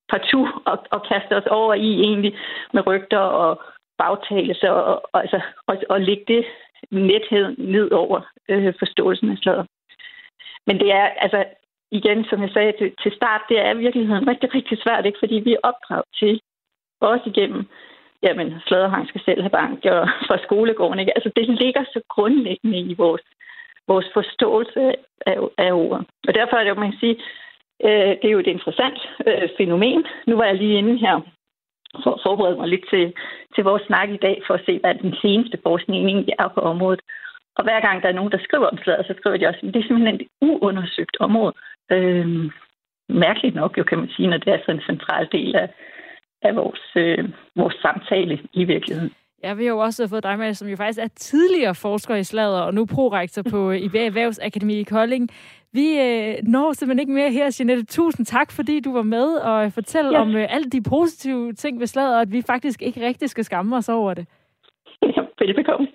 partout og, og kaste os over i egentlig med rygter og bagtagelser og, og, altså, og, og lægge det nethed ned over øh, forståelsen af slaget. Men det er, altså, igen, som jeg sagde til, til start, det er i virkeligheden rigtig, rigtig svært, ikke? fordi vi er opdraget til, også igennem, jamen, sladerhang skal selv have bank, og fra skolegården, ikke? Altså, det ligger så grundlæggende i vores, vores forståelse af, af ordet. Og derfor er det jo, man kan sige, Øh, det er jo et interessant øh, fænomen. Nu var jeg lige inde her for at forberede mig lidt til, til vores snak i dag, for at se, hvad den seneste forskning egentlig er på området. Og hver gang der er nogen, der skriver om slader, så skriver de også, at det er simpelthen et uundersøgt område. Øh, mærkeligt nok, jo kan man sige, når det er sådan en central del af, af vores, øh, vores samtale i virkeligheden. Jeg vil jo også fået dig med, som jo faktisk er tidligere forsker i slader, og nu prorektor på IBA Erhvervsakademi i Kolding. Vi øh, når simpelthen ikke mere her, Jeanette. Tusind tak, fordi du var med og fortælle ja. om øh, alle de positive ting ved slaget, og at vi faktisk ikke rigtig skal skamme os over det. Ja, velbekomme.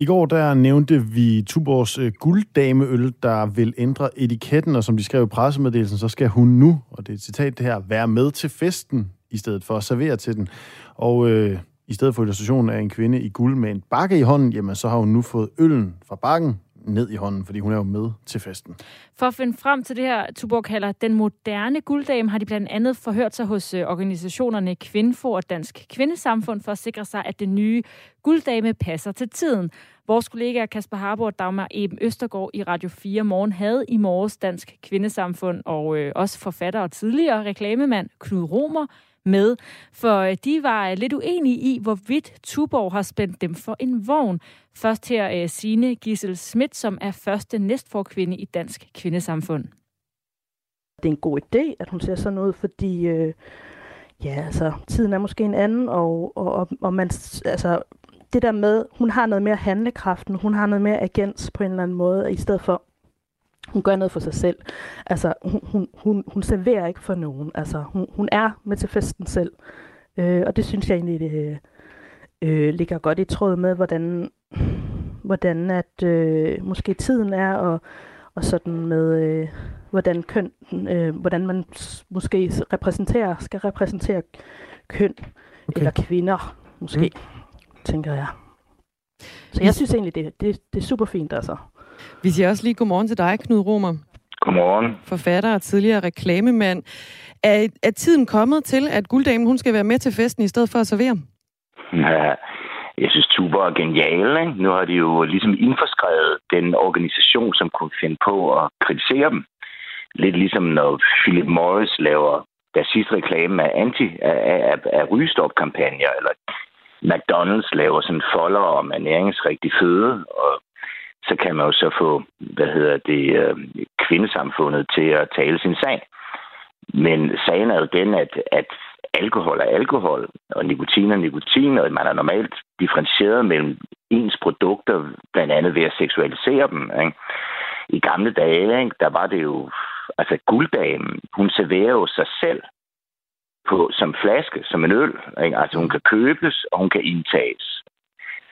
I går der nævnte vi Tuborgs øh, gulddameøl, der vil ændre etiketten, og som de skrev i pressemeddelelsen, så skal hun nu, og det er et citat det her, være med til festen, i stedet for at servere til den. Og øh, i stedet for illustrationen af en kvinde i guld med en bakke i hånden, jamen så har hun nu fået øllen fra bakken ned i hånden, fordi hun er jo med til festen. For at finde frem til det her, Tuborg kalder den moderne gulddame, har de blandt andet forhørt sig hos øh, organisationerne Kvindfor og Dansk Kvindesamfund for at sikre sig, at den nye gulddame passer til tiden. Vores kollegaer Kasper Harbour og Dagmar Eben Østergaard i Radio 4 Morgen havde i morges Dansk Kvindesamfund og øh, også forfatter og tidligere reklamemand Knud Romer med, for øh, de var øh, lidt uenige i, hvorvidt Tuborg har spændt dem for en vogn. Først her er Signe Gissel Schmidt, som er første næstforkvinde i Dansk Kvindesamfund. Det er en god idé, at hun ser sådan ud, fordi øh, ja, altså, tiden er måske en anden, og, og, og, og man, altså, det der med, hun har noget mere handlekraften, hun har noget mere agens på en eller anden måde, i stedet for, hun gør noget for sig selv. Altså, hun, hun, hun, hun serverer ikke for nogen. Altså, hun, hun er med til festen selv. Øh, og det synes jeg egentlig, det øh, ligger godt i tråd med, hvordan, hvordan at øh, måske tiden er, og, og sådan med, øh, hvordan køn, øh, hvordan man måske repræsenterer, skal repræsentere køn, okay. eller kvinder, måske, mm. tænker jeg. Så jeg synes egentlig, det, det, det er super fint, altså. Vi siger også lige godmorgen til dig, Knud Romer. Godmorgen. Forfatter og tidligere reklamemand. Er, er tiden kommet til, at gulddamen hun skal være med til festen i stedet for at servere? Ja, jeg synes, Tuber er genial. Ikke? Nu har de jo ligesom indforskrevet den organisation, som kunne finde på at kritisere dem. Lidt ligesom når Philip Morris laver deres sidste reklame af, anti, af, af, af rygestop-kampagner, eller McDonald's laver sådan folder om ernæringsrigtig føde, og så kan man jo så få, hvad hedder det, øh, kvindesamfundet til at tale sin sag. Men sagen er jo den, at, at alkohol er alkohol, og nikotin er nikotin, og man er normalt differentieret mellem ens produkter, blandt andet ved at seksualisere dem. Ikke? I gamle dage, ikke, der var det jo, altså gulddamen, hun serverer jo sig selv på, som flaske, som en øl. Ikke? Altså hun kan købes, og hun kan indtages.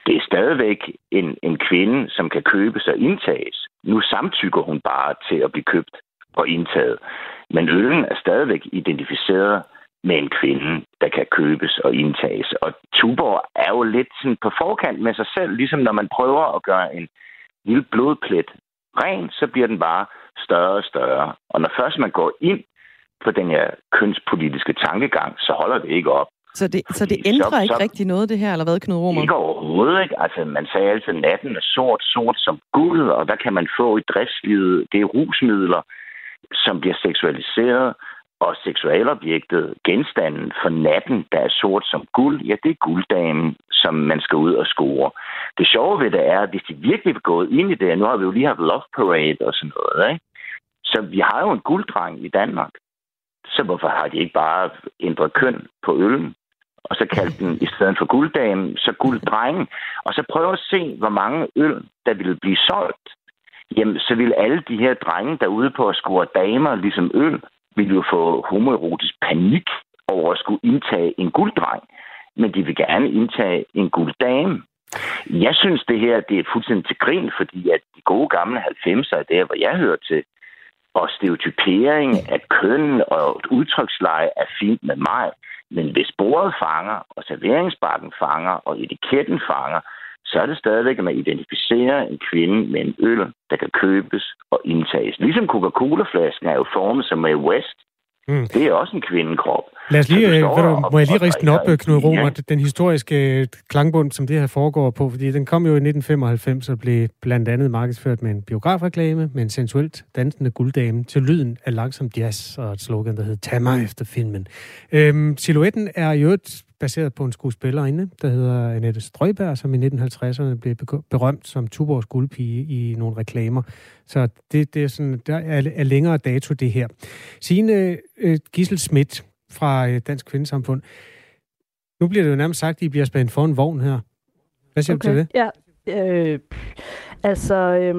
Det er stadigvæk en, en kvinde, som kan købes og indtages. Nu samtykker hun bare til at blive købt og indtaget. Men øllen er stadigvæk identificeret med en kvinde, der kan købes og indtages. Og Tuborg er jo lidt sådan på forkant med sig selv, ligesom når man prøver at gøre en lille blodplet ren, så bliver den bare større og større. Og når først man går ind på den her kønspolitiske tankegang, så holder det ikke op. Så det, så det ændrer så, ikke så, rigtig noget, det her, eller hvad, Knud Romer? Ikke overhovedet, ikke. Altså, man sagde altid, at natten er sort, sort som guld, og der kan man få i driftslivet, det er rusmidler, som bliver seksualiseret, og seksualobjektet, genstanden for natten, der er sort som guld, ja, det er gulddamen, som man skal ud og score. Det sjove ved det er, at hvis de virkelig vil gå ind i det, nu har vi jo lige haft Love Parade og sådan noget, ikke? så vi har jo en gulddreng i Danmark. Så hvorfor har de ikke bare ændret køn på øllen? Og så kaldte den, i stedet for gulddamen, så gulddrengen. Og så prøve at se, hvor mange øl, der ville blive solgt. Jamen, så ville alle de her drenge derude på at score damer, ligesom øl, ville jo få homoerotisk panik over at skulle indtage en gulddreng. Men de vil gerne indtage en gulddame. Jeg synes, det her det er fuldstændig til grin, fordi at de gode gamle 90'er er der, hvor jeg hører til. Og stereotypering af køn og udtryksleje er fint med mig. Men hvis bordet fanger, og serveringsbakken fanger, og etiketten fanger, så er det stadigvæk, at man identificerer en kvinde med en øl, der kan købes og indtages. Ligesom Coca-Cola-flasken er jo formet som Mae West. Mm. Det er også en kvindekrop. Lad os lige, øh, du, må jeg lige riste den op, Knud Romer, ja. den historiske øh, klangbund, som det her foregår på, fordi den kom jo i 1995 og blev blandt andet markedsført med en biografreklame med en sensuelt dansende gulddame til lyden af langsom jazz og et slogan, der hed Tag mig efter filmen. Øhm, silhuetten er jo et baseret på en skuespillerinde, der hedder Annette Strøberg, som i 1950'erne blev berømt som Tuborgs guldpige i nogle reklamer. Så det, det er sådan, der er, er længere dato det her. Signe øh, Gissel Schmidt fra øh, Dansk Kvindesamfund. Nu bliver det jo nærmest sagt, at I bliver spændt for en vogn her. Hvad siger okay. du til det? Ja, øh, altså, øh,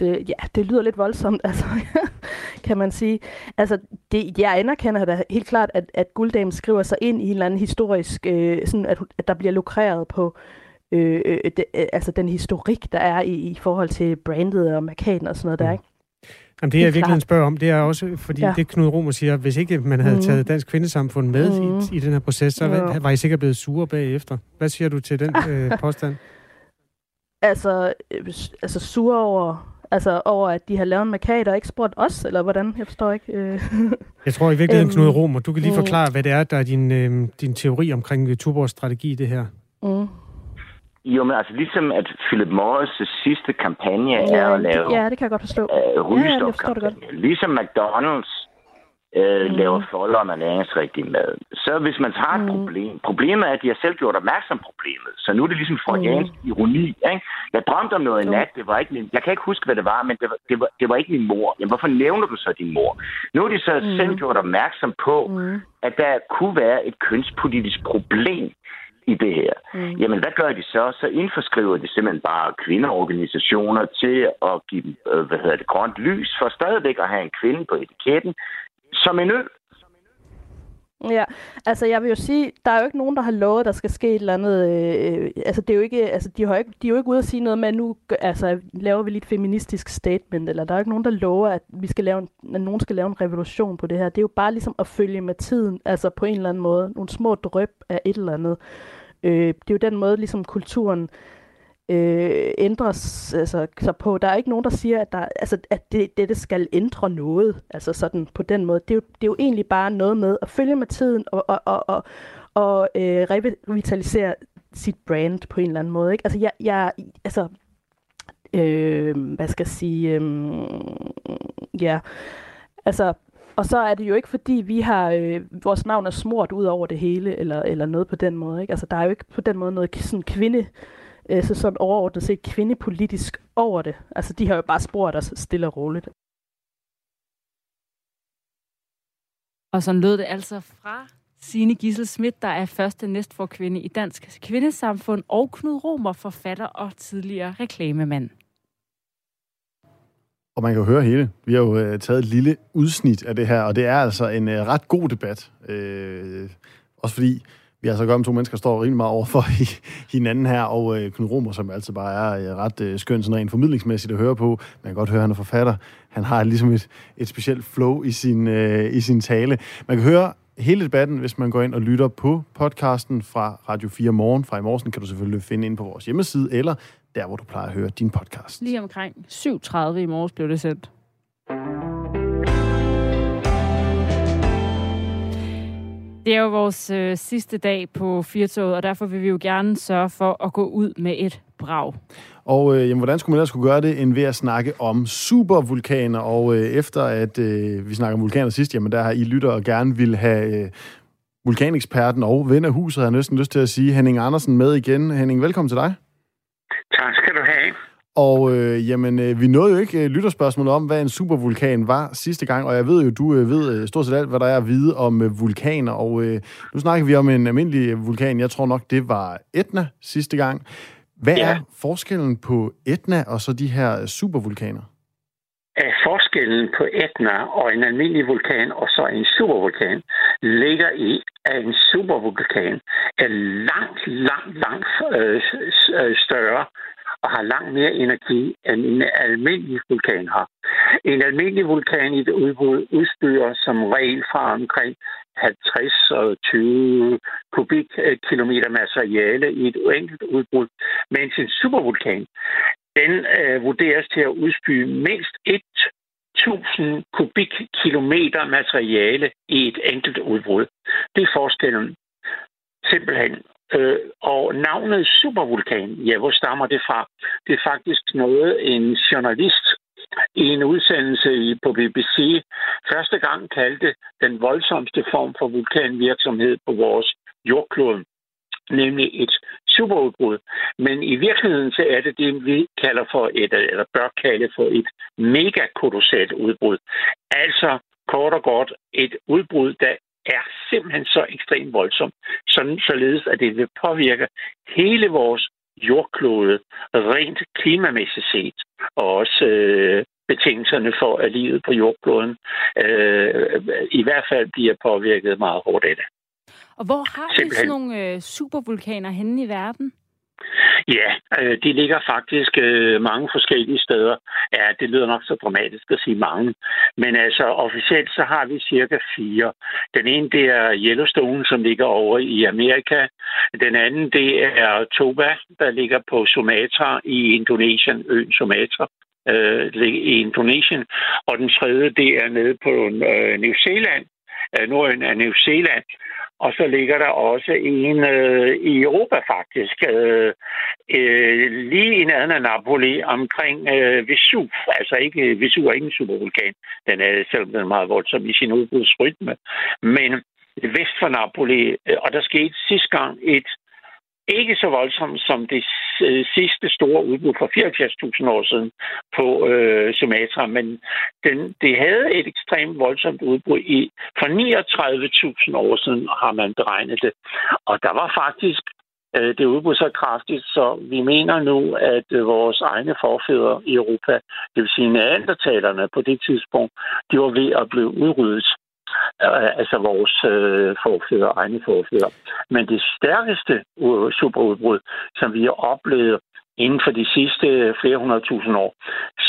det, ja, det lyder lidt voldsomt, altså, kan man sige. Altså, det, jeg anerkender da helt klart, at, at Gulddamen skriver sig ind i en eller anden historisk, øh, sådan at, at der bliver lukreret på øh, øh, det, øh, altså den historik, der er i, i forhold til brandet og markaden og sådan noget mm. der, ikke? Jamen, det, jeg virkelig spørger om, det er også, fordi ja. det Knud Romer siger, hvis ikke man havde mm. taget Dansk Kvindesamfund med mm. i, i den her proces, så ja. var I sikkert blevet sure bagefter. Hvad siger du til den øh, påstand? Altså, øh, altså sure over Altså over, at de har lavet en markat og ikke spurgt os, eller hvordan? Jeg forstår ikke. Øh. jeg tror i virkeligheden, Knud øhm, Romer, du kan lige mm. forklare, hvad det er, der er din, øh, din teori omkring Tuborgs strategi i det her. Mm. Jo, men altså ligesom at Philip Morris' sidste kampagne ja, er at lave... Ja, det kan jeg godt forstå. Uh, ja, det forstår det godt. Ligesom McDonald's uh, mm. laver folder med næringsrigtig mad. Så hvis man har et mm. problem... Problemet er, at de har selv gjort opmærksom på problemet. Så nu er det ligesom freudiansk mm. ironi. Ikke? Jeg drømte om noget i nat. Det var ikke min, jeg kan ikke huske, hvad det var, men det var, det var, det var ikke min mor. Jamen, hvorfor nævner du så din mor? Nu er de så mm. selv gjort opmærksom på, mm. at der kunne være et kønspolitisk problem i det her. Mm. Jamen, hvad gør de så? Så indforskriver de simpelthen bare kvindeorganisationer til at give dem, øh, hvad hedder det, grønt lys for stadigvæk at have en kvinde på etiketten som en øl. Ja, altså jeg vil jo sige, der er jo ikke nogen, der har lovet, at der skal ske et eller andet. Øh, altså det er jo ikke, altså de, har ikke, de er jo ikke ude at sige noget med, at nu altså, laver vi lige et feministisk statement, eller der er jo ikke nogen, der lover, at vi skal lave en, at nogen skal lave en revolution på det her. Det er jo bare ligesom at følge med tiden, altså på en eller anden måde. Nogle små drøb af et eller andet. Øh, det er jo den måde, ligesom kulturen øh, ændres altså, så på. Der er ikke nogen, der siger, at, der, altså, at det, dette skal ændre noget, altså sådan på den måde. Det er, jo, det er jo egentlig bare noget med at følge med tiden og, og, og, og, og øh, revitalisere sit brand på en eller anden måde. Ikke? Altså, jeg, jeg, altså, øh, hvad skal jeg sige, øh, ja, altså, og så er det jo ikke fordi, vi har, øh, vores navn er smurt ud over det hele, eller, eller noget på den måde. Ikke? Altså, der er jo ikke på den måde noget sådan kvinde, øh, så sådan overordnet set kvindepolitisk over det. Altså, de har jo bare spurgt os stille og roligt. Og så lød det altså fra Signe Gissel Schmidt, der er første næstforkvinde i Dansk Kvindesamfund, og Knud Romer, forfatter og tidligere reklamemand. Og man kan jo høre hele. Vi har jo øh, taget et lille udsnit af det her, og det er altså en øh, ret god debat. Øh, også fordi vi har så godt to mennesker, der står rimelig meget over for hinanden her, og øh, Knud Romer, som altid bare er øh, ret øh, skøn, sådan rent formidlingsmæssigt at høre på. Man kan godt høre, at han er forfatter. Han har ligesom et, et specielt flow i sin, øh, i sin tale. Man kan høre hele debatten, hvis man går ind og lytter på podcasten fra Radio 4 Morgen. Fra i morgen kan du selvfølgelig finde ind på vores hjemmeside, eller der, hvor du plejer at høre din podcast. Lige omkring 7.30 i morges blev det sendt. Det er jo vores øh, sidste dag på Firtoget, og derfor vil vi jo gerne sørge for at gå ud med et brag. Og øh, jamen, hvordan skulle man ellers skulle gøre det, end ved at snakke om supervulkaner? Og øh, efter at øh, vi snakker om vulkaner sidst, jamen der har I lytter og gerne vil have øh, vulkaneksperten og ven af huset, har jeg næsten lyst til at sige, Henning Andersen med igen. Henning, velkommen til dig. Tak skal du have. Og øh, jamen, øh, vi nåede jo ikke øh, lytterspørgsmålet om, hvad en supervulkan var sidste gang, og jeg ved jo, du øh, ved øh, stort set alt, hvad der er at vide om øh, vulkaner, og øh, nu snakker vi om en almindelig vulkan. Jeg tror nok, det var Etna sidste gang. Hvad ja. er forskellen på Etna og så de her supervulkaner? At forskellen på Etna og en almindelig vulkan og så en supervulkan ligger i, at en supervulkan er langt, langt, langt øh, øh større og har langt mere energi, end en almindelig vulkan har. En almindelig vulkan i det udbrud udspyrer som regel fra omkring 50 og 20 kubikkilometer materiale i et enkelt udbrud, mens en supervulkan, den øh, vurderes til at udspyge mindst 1000 kubikkilometer materiale i et enkelt udbrud. Det er forskellen. Simpelthen. Øh, og navnet supervulkan, ja, hvor stammer det fra? Det er faktisk noget, en journalist i en udsendelse på BBC første gang kaldte den voldsomste form for vulkanvirksomhed på vores jordklode, nemlig et superudbrud. Men i virkeligheden så er det det, vi kalder for et, eller bør kalde for et megakolossalt udbrud. Altså kort og godt et udbrud, der er simpelthen så ekstremt voldsomt, sådan således at det vil påvirke hele vores jordklode rent klimamæssigt set, og også øh, betingelserne for, at livet på jordkloden øh, i hvert fald bliver påvirket meget hårdt af det. Og hvor har vi sådan nogle øh, supervulkaner henne i verden? Ja, øh, de ligger faktisk øh, mange forskellige steder. Ja, det lyder nok så dramatisk at sige mange. Men altså, officielt så har vi cirka fire. Den ene, det er Yellowstone, som ligger over i Amerika. Den anden, det er Toba, der ligger på Sumatra i Indonesien, øen Sumatra øh, i Indonesien. Og den tredje, det er nede på øh, New Zealand, Øh, nordøen af New Zealand. Og så ligger der også en øh, i Europa faktisk, øh, øh, lige i nærheden af Napoli, omkring øh, Vesuv. Altså ikke, Vesuv er ikke en supervulkan, den er, selvom den er meget voldsom i sin udbrudsrytme. Men vest for Napoli, øh, og der skete sidste gang et ikke så voldsomt som det sidste store udbrud for 74.000 år siden på øh, Sumatra, men den, det havde et ekstremt voldsomt udbrud i for 39.000 år siden, har man beregnet det. Og der var faktisk øh, det udbrud så kraftigt, så vi mener nu, at øh, vores egne forfædre i Europa, det vil sige neandertalerne på det tidspunkt, de var ved at blive udryddet Øh, altså vores øh, forfædre, egne forfædre. Men det stærkeste superudbrud, som vi har oplevet inden for de sidste flere hundrede tusind år,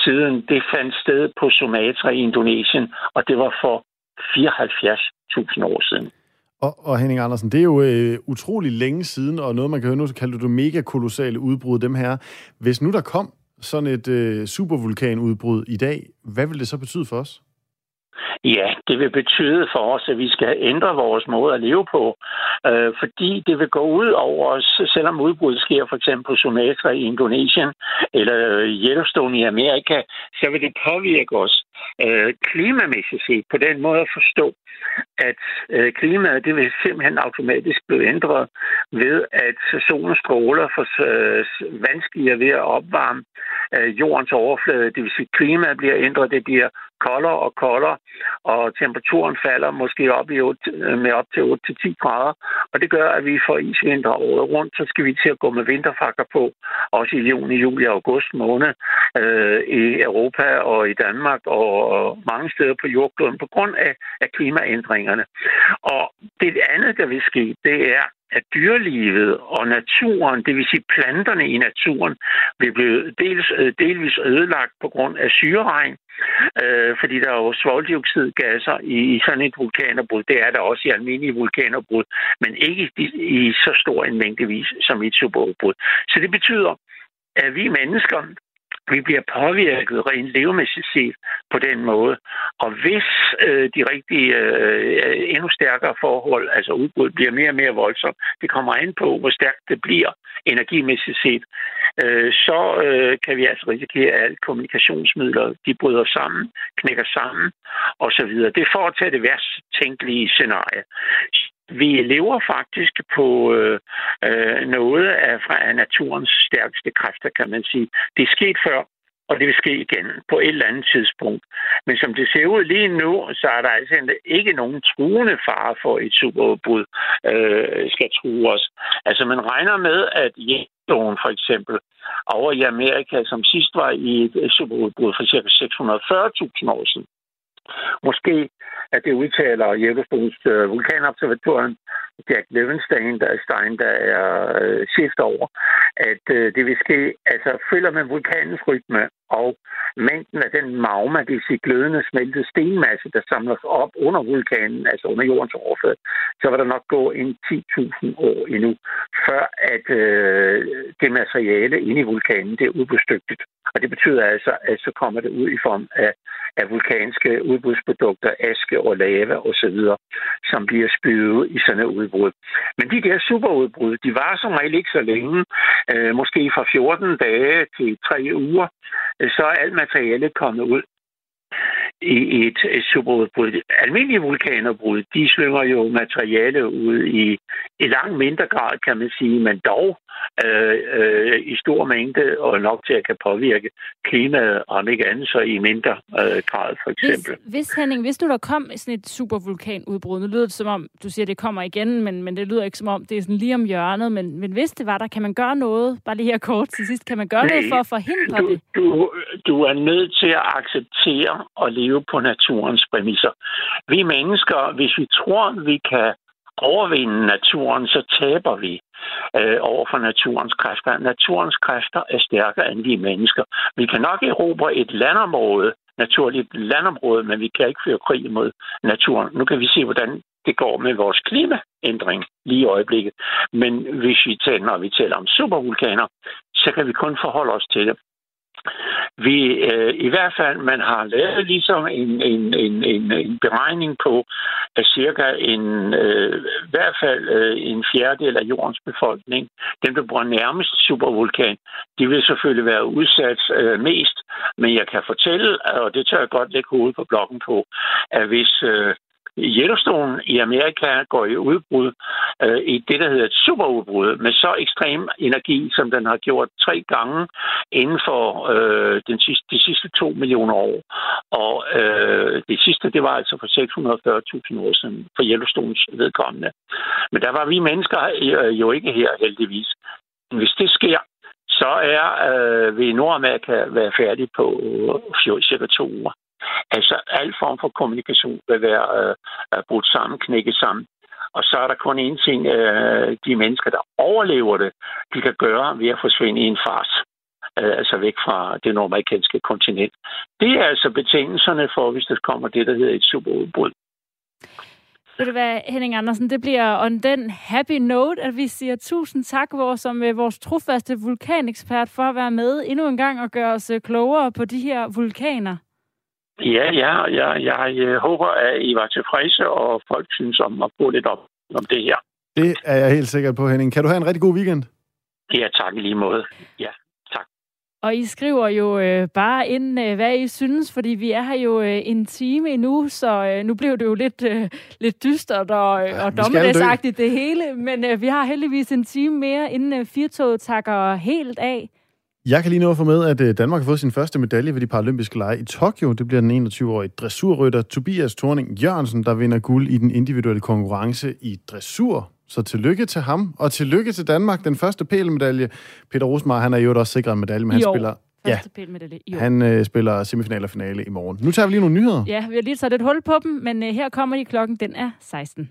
siden det fandt sted på Sumatra i Indonesien, og det var for 74.000 år siden. Og, og Henning Andersen, det er jo øh, utrolig længe siden, og noget man kan høre nu, så kalder du det mega kolossale udbrud, dem her. Hvis nu der kom sådan et øh, supervulkanudbrud i dag, hvad vil det så betyde for os? Ja, det vil betyde for os, at vi skal ændre vores måde at leve på, øh, fordi det vil gå ud over os, selvom udbruddet sker for eksempel på Sumatra i Indonesien eller Yellowstone i Amerika, så vil det påvirke os øh, klimamæssigt set på den måde at forstå, at øh, klimaet det vil simpelthen automatisk blive ændret ved, at solens stråler for øh, vanskeligere ved at opvarme øh, jordens overflade. Det vil sige, at klimaet bliver ændret, det bliver koldere og koldere, og temperaturen falder måske op i 8, øh, med op til 8-10 grader, og det gør, at vi får isvinter året rundt, så skal vi til at gå med vinterfakker på, også i juni, juli og august måned øh, i Europa og i Danmark og mange steder på jordkloden på grund af, af klimaændringerne. Og det andet, der vil ske, det er, at dyrelivet og naturen, det vil sige planterne i naturen, vil blive dels, øh, delvis ødelagt på grund af syreregn, øh, fordi der er jo svoldioxidgasser i, i sådan et vulkanerbrud. Det er der også i almindelige vulkanerbrud, men ikke i, i så stor en mængdevis som i et superudbrud. Så det betyder, at vi mennesker, vi bliver påvirket rent levemæssigt set på den måde. Og hvis øh, de rigtige, øh, endnu stærkere forhold, altså udbrud, bliver mere og mere voldsomt, det kommer an på, hvor stærkt det bliver energimæssigt set, øh, så øh, kan vi altså risikere, at alle kommunikationsmidler, de bryder sammen, knækker sammen osv. Det er for at tage det værst tænkelige scenarie vi lever faktisk på øh, øh, noget af, fra naturens stærkeste kræfter, kan man sige. Det er sket før, og det vil ske igen på et eller andet tidspunkt. Men som det ser ud lige nu, så er der altså ikke nogen truende fare for et superudbrud øh, skal true os. Altså man regner med, at Yellowstone for eksempel over i Amerika, som sidst var i et superudbrud for ca. 640.000 år siden, Måske at det udtaler Yellowstones øh, vulkanobservatoren Jack Levenstein, der er Stein, der er øh, chef over, at øh, det vil ske, altså følger man vulkanens rytme og mængden af den magma, det vil sige glødende smeltet stenmasse, der samles op under vulkanen, altså under jordens overflade, så vil der nok gå en 10.000 år endnu, før at øh, det materiale inde i vulkanen, det er ubestygtigt. Og det betyder altså, at så kommer det ud i form af, af vulkanske udbrudsprodukter, aske og lava osv., som bliver spydet i sådan et udbrud. Men de der superudbrud, de var som regel ikke så længe, øh, måske fra 14 dage til 3 uger, øh, så er alt materialet kommet ud i et, superudbrud. Almindelige vulkanudbrud, de slynger jo materiale ud i, i langt mindre grad, kan man sige, men dog øh, øh, i stor mængde og nok til at kan påvirke klimaet, om ikke andet så i mindre øh, grad, for eksempel. Hvis, hvis Henning, hvis nu der kom sådan et supervulkanudbrud, nu lyder det som om, du siger, det kommer igen, men, men det lyder ikke som om, det er sådan lige om hjørnet, men, men hvis det var der, kan man gøre noget, bare lige her kort til sidst, kan man gøre Nej, noget for at forhindre du, det? Du, du er nødt til at acceptere og leve på naturens præmisser. Vi mennesker, hvis vi tror, vi kan overvinde naturen, så taber vi øh, over for naturens kræfter. Naturens kræfter er stærkere end vi mennesker. Vi kan nok erobre et landområde, naturligt landområde, men vi kan ikke føre krig mod naturen. Nu kan vi se, hvordan det går med vores klimaændring lige i øjeblikket. Men hvis vi taler, når vi taler om supervulkaner, så kan vi kun forholde os til det vi øh, i hvert fald, man har lavet ligesom en, en, en, en, en beregning på, at cirka en, øh, i hvert fald øh, en fjerdedel af jordens befolkning, dem der bor nærmest supervulkan, de vil selvfølgelig være udsat øh, mest. Men jeg kan fortælle, og det tør jeg godt lægge hovedet på blokken på, at hvis øh, Yellowstone i Amerika går i udbrud øh, i det, der hedder et superudbrud, med så ekstrem energi, som den har gjort tre gange inden for øh, den sidste, de sidste to millioner år. Og øh, det sidste, det var altså for 640.000 år siden for Yellowstones vedkommende. Men der var vi mennesker øh, jo ikke her, heldigvis. Hvis det sker, så er øh, vi i Nordamerika være færdige på øh, cirka to uger. Altså, al form for kommunikation vil være øh, brudt sammen, knækket sammen. Og så er der kun én ting, øh, de mennesker, der overlever det, de kan gøre ved at forsvinde i en fars. Øh, altså væk fra det nordamerikanske kontinent. Det er altså betingelserne for, hvis der kommer det, der hedder et superudbrud. Ved du hvad, Henning Andersen, det bliver on den happy note, at vi siger tusind tak vores, som øh, vores trofaste vulkanekspert for at være med endnu en gang og gøre os øh, klogere på de her vulkaner. Ja, ja, ja, jeg øh, håber, at I var tilfredse, og folk synes om at få lidt op om det her. Det er jeg helt sikker på, Henning. Kan du have en rigtig god weekend? Ja, tak i lige måde. Ja, tak. Og I skriver jo øh, bare ind, øh, hvad I synes, fordi vi er her jo øh, en time endnu, så øh, nu blev det jo lidt, øh, lidt dystert og, ja, og dommedagsagtigt det hele. Men øh, vi har heldigvis en time mere, inden øh, Firtoget takker helt af. Jeg kan lige nå at få med, at øh, Danmark har fået sin første medalje ved de paralympiske lege i Tokyo. Det bliver den 21-årige dressurrytter Tobias Thorning Jørgensen, der vinder guld i den individuelle konkurrence i dressur. Så tillykke til ham, og tillykke til Danmark. Den første PL-medalje. Peter Rosmar, han er jo også sikret en medalje, men han jo. spiller Ja, han øh, spiller semifinal og finale i morgen. Nu tager vi lige nogle nyheder. Ja, vi har lige taget et hul på dem, men øh, her kommer de klokken, den er 16.